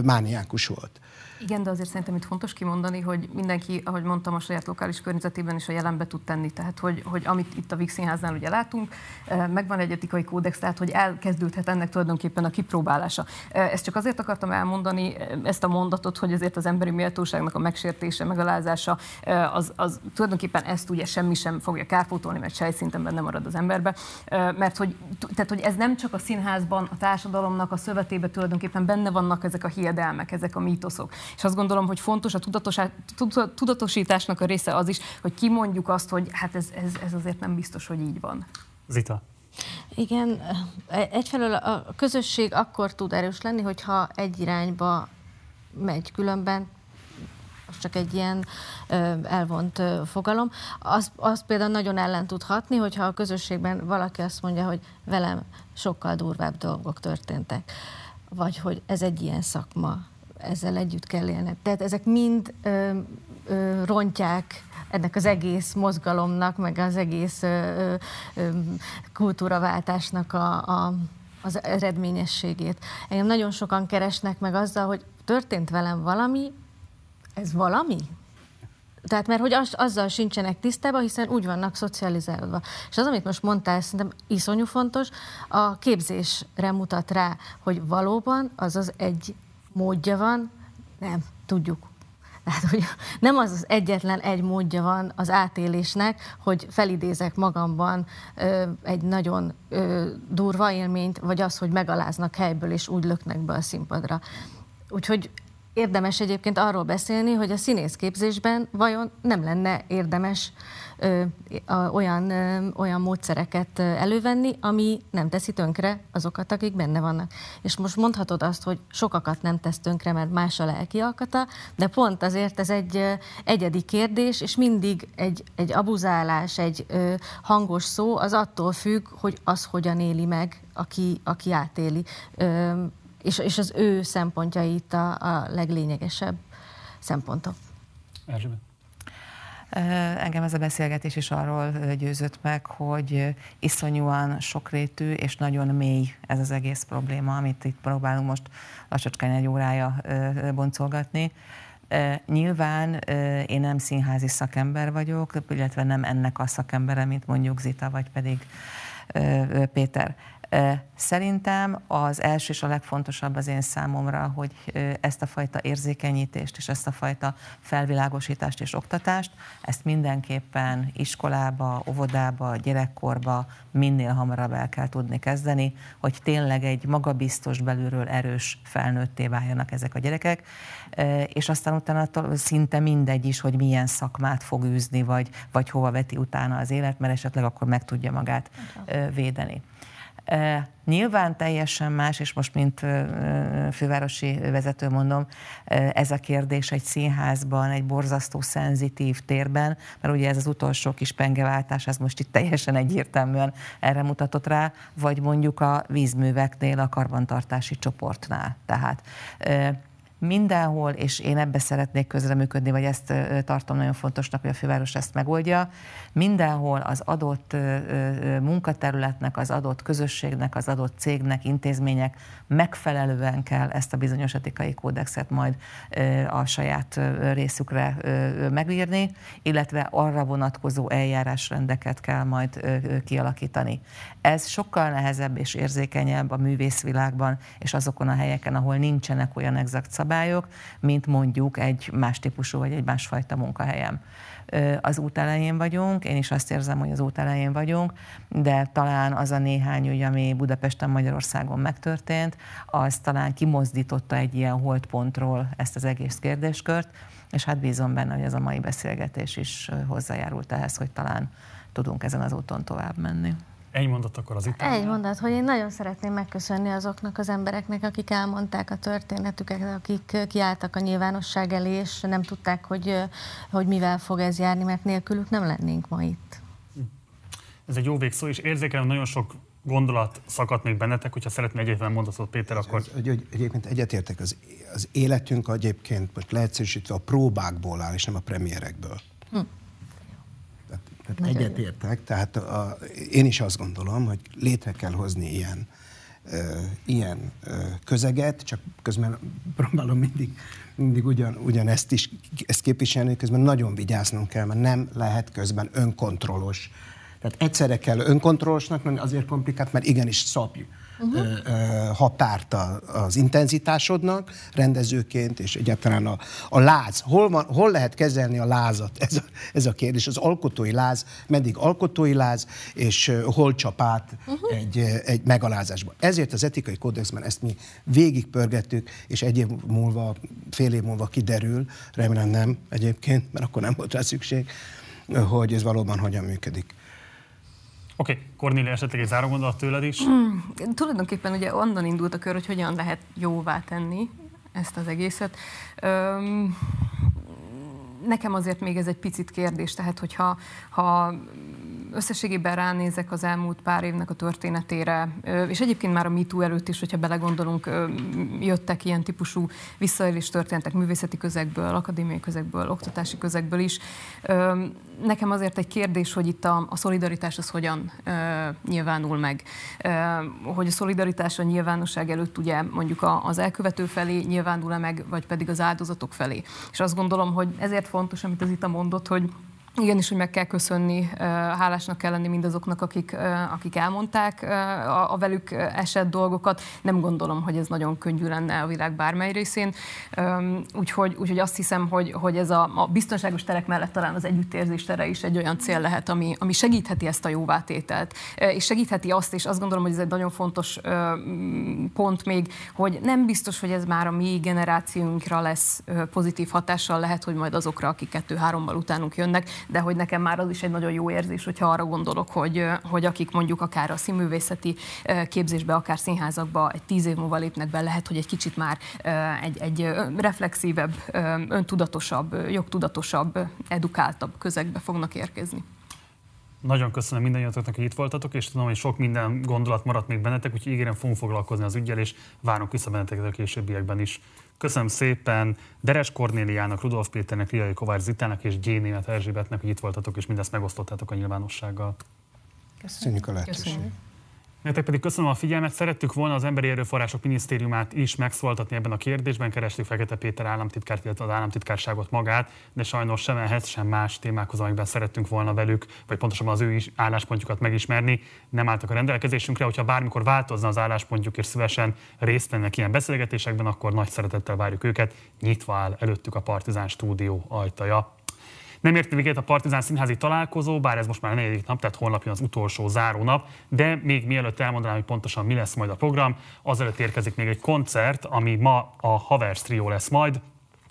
mániákus volt. Igen, de azért szerintem itt fontos kimondani, hogy mindenki, ahogy mondtam, a saját lokális környezetében is a jelenbe tud tenni. Tehát, hogy, hogy amit itt a Vix Színháznál ugye látunk, eh, megvan egy etikai kódex, tehát, hogy elkezdődhet ennek tulajdonképpen a kipróbálása. Eh, ezt csak azért akartam elmondani, eh, ezt a mondatot, hogy azért az emberi méltóságnak a megsértése, megalázása, az, az tulajdonképpen ezt ugye semmi sem fogja kárpótolni, mert sejszinten benne marad az emberbe. Mert hogy, tehát, hogy ez nem csak a színházban, a társadalomnak a szövetében tulajdonképpen benne vannak ezek a hiedelmek, ezek a mítoszok. És azt gondolom, hogy fontos a tudatosításnak a része az is, hogy kimondjuk azt, hogy hát ez, ez, ez azért nem biztos, hogy így van. Zita. Igen, egyfelől a közösség akkor tud erős lenni, hogyha egy irányba megy, különben most csak egy ilyen elvont fogalom, az, az például nagyon ellen tud hatni, hogyha a közösségben valaki azt mondja, hogy velem sokkal durvább dolgok történtek, vagy hogy ez egy ilyen szakma, ezzel együtt kell élni. Tehát ezek mind ö, ö, rontják ennek az egész mozgalomnak, meg az egész ö, ö, kultúraváltásnak a, a, az eredményességét. Engem nagyon sokan keresnek meg azzal, hogy történt velem valami, ez valami? Tehát mert hogy az, azzal sincsenek tisztában, hiszen úgy vannak szocializálva. És az, amit most mondtál, szerintem iszonyú fontos, a képzésre mutat rá, hogy valóban az az egy módja van, nem, tudjuk. Tehát, hogy nem az az egyetlen egy módja van az átélésnek, hogy felidézek magamban ö, egy nagyon ö, durva élményt, vagy az, hogy megaláznak helyből, és úgy löknek be a színpadra. Úgyhogy érdemes egyébként arról beszélni, hogy a színészképzésben vajon nem lenne érdemes ö, olyan, ö, olyan módszereket elővenni, ami nem teszi tönkre azokat, akik benne vannak. És most mondhatod azt, hogy sokakat nem tesz tönkre, mert más a lelki alkata, de pont azért ez egy ö, egyedi kérdés, és mindig egy, egy abuzálás, egy ö, hangos szó az attól függ, hogy az hogyan éli meg, aki, aki átéli. Ö, és, és az ő szempontjai itt a, a leglényegesebb szempontok. Erzsébet. Engem ez a beszélgetés is arról győzött meg, hogy iszonyúan sokrétű és nagyon mély ez az egész probléma, amit itt próbálunk most lassacskán egy órája boncolgatni. Nyilván én nem színházi szakember vagyok, illetve nem ennek a szakembere, mint mondjuk Zita, vagy pedig Péter. Szerintem az első és a legfontosabb az én számomra, hogy ezt a fajta érzékenyítést és ezt a fajta felvilágosítást és oktatást, ezt mindenképpen iskolába, óvodába, gyerekkorba minél hamarabb el kell tudni kezdeni, hogy tényleg egy magabiztos, belülről erős felnőtté váljanak ezek a gyerekek, és aztán utána szinte mindegy is, hogy milyen szakmát fog űzni, vagy, vagy hova veti utána az élet, mert esetleg akkor meg tudja magát védeni. Nyilván teljesen más, és most mint fővárosi vezető mondom, ez a kérdés egy színházban, egy borzasztó szenzitív térben, mert ugye ez az utolsó kis pengeváltás, ez most itt teljesen egyértelműen erre mutatott rá, vagy mondjuk a vízműveknél, a karbantartási csoportnál. Tehát mindenhol, és én ebbe szeretnék közreműködni, vagy ezt tartom nagyon fontosnak, hogy a főváros ezt megoldja, mindenhol az adott munkaterületnek, az adott közösségnek, az adott cégnek, intézmények megfelelően kell ezt a bizonyos etikai kódexet majd a saját részükre megírni, illetve arra vonatkozó eljárásrendeket kell majd kialakítani. Ez sokkal nehezebb és érzékenyebb a művészvilágban, és azokon a helyeken, ahol nincsenek olyan exakt szabályok, mint mondjuk egy más típusú vagy egy másfajta munkahelyem az út elején vagyunk, én is azt érzem, hogy az út elején vagyunk, de talán az a néhány ügy, ami Budapesten, Magyarországon megtörtént, az talán kimozdította egy ilyen holdpontról ezt az egész kérdéskört, és hát bízom benne, hogy ez a mai beszélgetés is hozzájárult ehhez, hogy talán tudunk ezen az úton tovább menni. Egy mondat akkor az itt. Egy mondat, hogy én nagyon szeretném megköszönni azoknak az embereknek, akik elmondták a történetüket, akik kiálltak a nyilvánosság elé, és nem tudták, hogy, hogy mivel fog ez járni, mert nélkülük nem lennénk ma itt. Ez egy jó végszó, és érzékelem, nagyon sok gondolat szakadt még bennetek, hogyha szeretné egyébként mondatot, Péter, akkor... Ez, egy, egyébként egyetértek, az, az életünk egyébként most leegyszerűsítve a próbákból áll, és nem a premierekből. Hm. Tehát egyetértek, tehát a, én is azt gondolom, hogy létre kell hozni ilyen, ö, ilyen ö, közeget, csak közben próbálom mindig, mindig ugyan, ugyanezt is ezt képviselni, közben nagyon vigyáznunk kell, mert nem lehet közben önkontrollos. Tehát egyszerre kell önkontrollosnak lenni, azért komplikált, mert igenis szapjuk uh-huh. határt az intenzitásodnak rendezőként, és egyáltalán a, a láz. Hol, van, hol lehet kezelni a lázat? Ez a, ez a kérdés. Az alkotói láz, meddig alkotói láz, és hol csap át uh-huh. egy, egy megalázásba. Ezért az etikai kódexben ezt mi végigpörgettük, és egy év múlva, fél év múlva kiderül, remélem nem egyébként, mert akkor nem volt rá szükség, hogy ez valóban hogyan működik. Oké, okay. Kornélia, esetleg egy záró gondolat tőled is? Mm, tulajdonképpen ugye onnan indult a kör, hogy hogyan lehet jóvá tenni ezt az egészet. Öm, nekem azért még ez egy picit kérdés, tehát hogyha ha összességében ránézek az elmúlt pár évnek a történetére, és egyébként már a MeToo előtt is, hogyha belegondolunk, jöttek ilyen típusú visszaélés történetek művészeti közegből, akadémiai közegből, oktatási közegből is. Nekem azért egy kérdés, hogy itt a, a szolidaritás az hogyan nyilvánul meg. Hogy a szolidaritás a nyilvánosság előtt ugye mondjuk az elkövető felé nyilvánul-e meg, vagy pedig az áldozatok felé. És azt gondolom, hogy ezért fontos, amit az itt mondott, hogy Igenis, hogy meg kell köszönni, hálásnak kell lenni mindazoknak, akik, akik elmondták a, a velük esett dolgokat. Nem gondolom, hogy ez nagyon könnyű lenne a világ bármely részén. Úgyhogy, úgyhogy azt hiszem, hogy, hogy ez a, a biztonságos terek mellett talán az együttérzés tere is egy olyan cél lehet, ami, ami segítheti ezt a jóvátételt. És segítheti azt, és azt gondolom, hogy ez egy nagyon fontos pont még, hogy nem biztos, hogy ez már a mi generációnkra lesz pozitív hatással, lehet, hogy majd azokra, akik kettő-hárommal utánunk jönnek, de hogy nekem már az is egy nagyon jó érzés, hogyha arra gondolok, hogy, hogy akik mondjuk akár a színművészeti képzésbe, akár színházakba egy tíz év múlva lépnek be, lehet, hogy egy kicsit már egy, egy reflexívebb, öntudatosabb, jogtudatosabb, edukáltabb közegbe fognak érkezni. Nagyon köszönöm mindannyiatoknak, hogy itt voltatok, és tudom, hogy sok minden gondolat maradt még bennetek, úgyhogy ígérem, fogunk foglalkozni az ügyel, és várunk vissza benneteket a későbbiekben is. Köszönöm szépen Deres Kornéliának, Rudolf Péternek, Riai Kovács Zitának és G. Német Erzsébetnek, hogy itt voltatok, és mindezt megosztottátok a nyilvánossággal. Köszönjük a lehetőséget. Nektek pedig köszönöm a figyelmet. Szerettük volna az Emberi Erőforrások Minisztériumát is megszólaltatni ebben a kérdésben. Kerestük Fekete Péter államtitkárt, illetve az államtitkárságot magát, de sajnos sem ehhez, sem más témákhoz, amikben szerettünk volna velük, vagy pontosabban az ő is álláspontjukat megismerni, nem álltak a rendelkezésünkre. Hogyha bármikor változna az álláspontjuk, és szívesen részt vennek ilyen beszélgetésekben, akkor nagy szeretettel várjuk őket. Nyitva áll előttük a Partizán stúdió ajtaja. Nem ért véget a Partizán színházi találkozó, bár ez most már a negyedik nap, tehát holnap jön az utolsó záró nap, de még mielőtt elmondanám, hogy pontosan mi lesz majd a program, azelőtt érkezik még egy koncert, ami ma a Havers Trio lesz majd.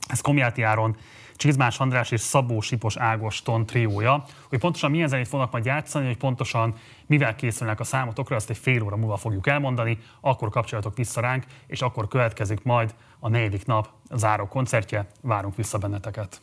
Ez Komjáti Áron Csizmás András és Szabó Sipos Ágoston triója. Hogy pontosan milyen zenét fognak majd játszani, hogy pontosan mivel készülnek a számotokra, ezt egy fél óra múlva fogjuk elmondani, akkor kapcsolatok vissza ránk, és akkor következik majd a negyedik nap záró koncertje. Várunk vissza benneteket.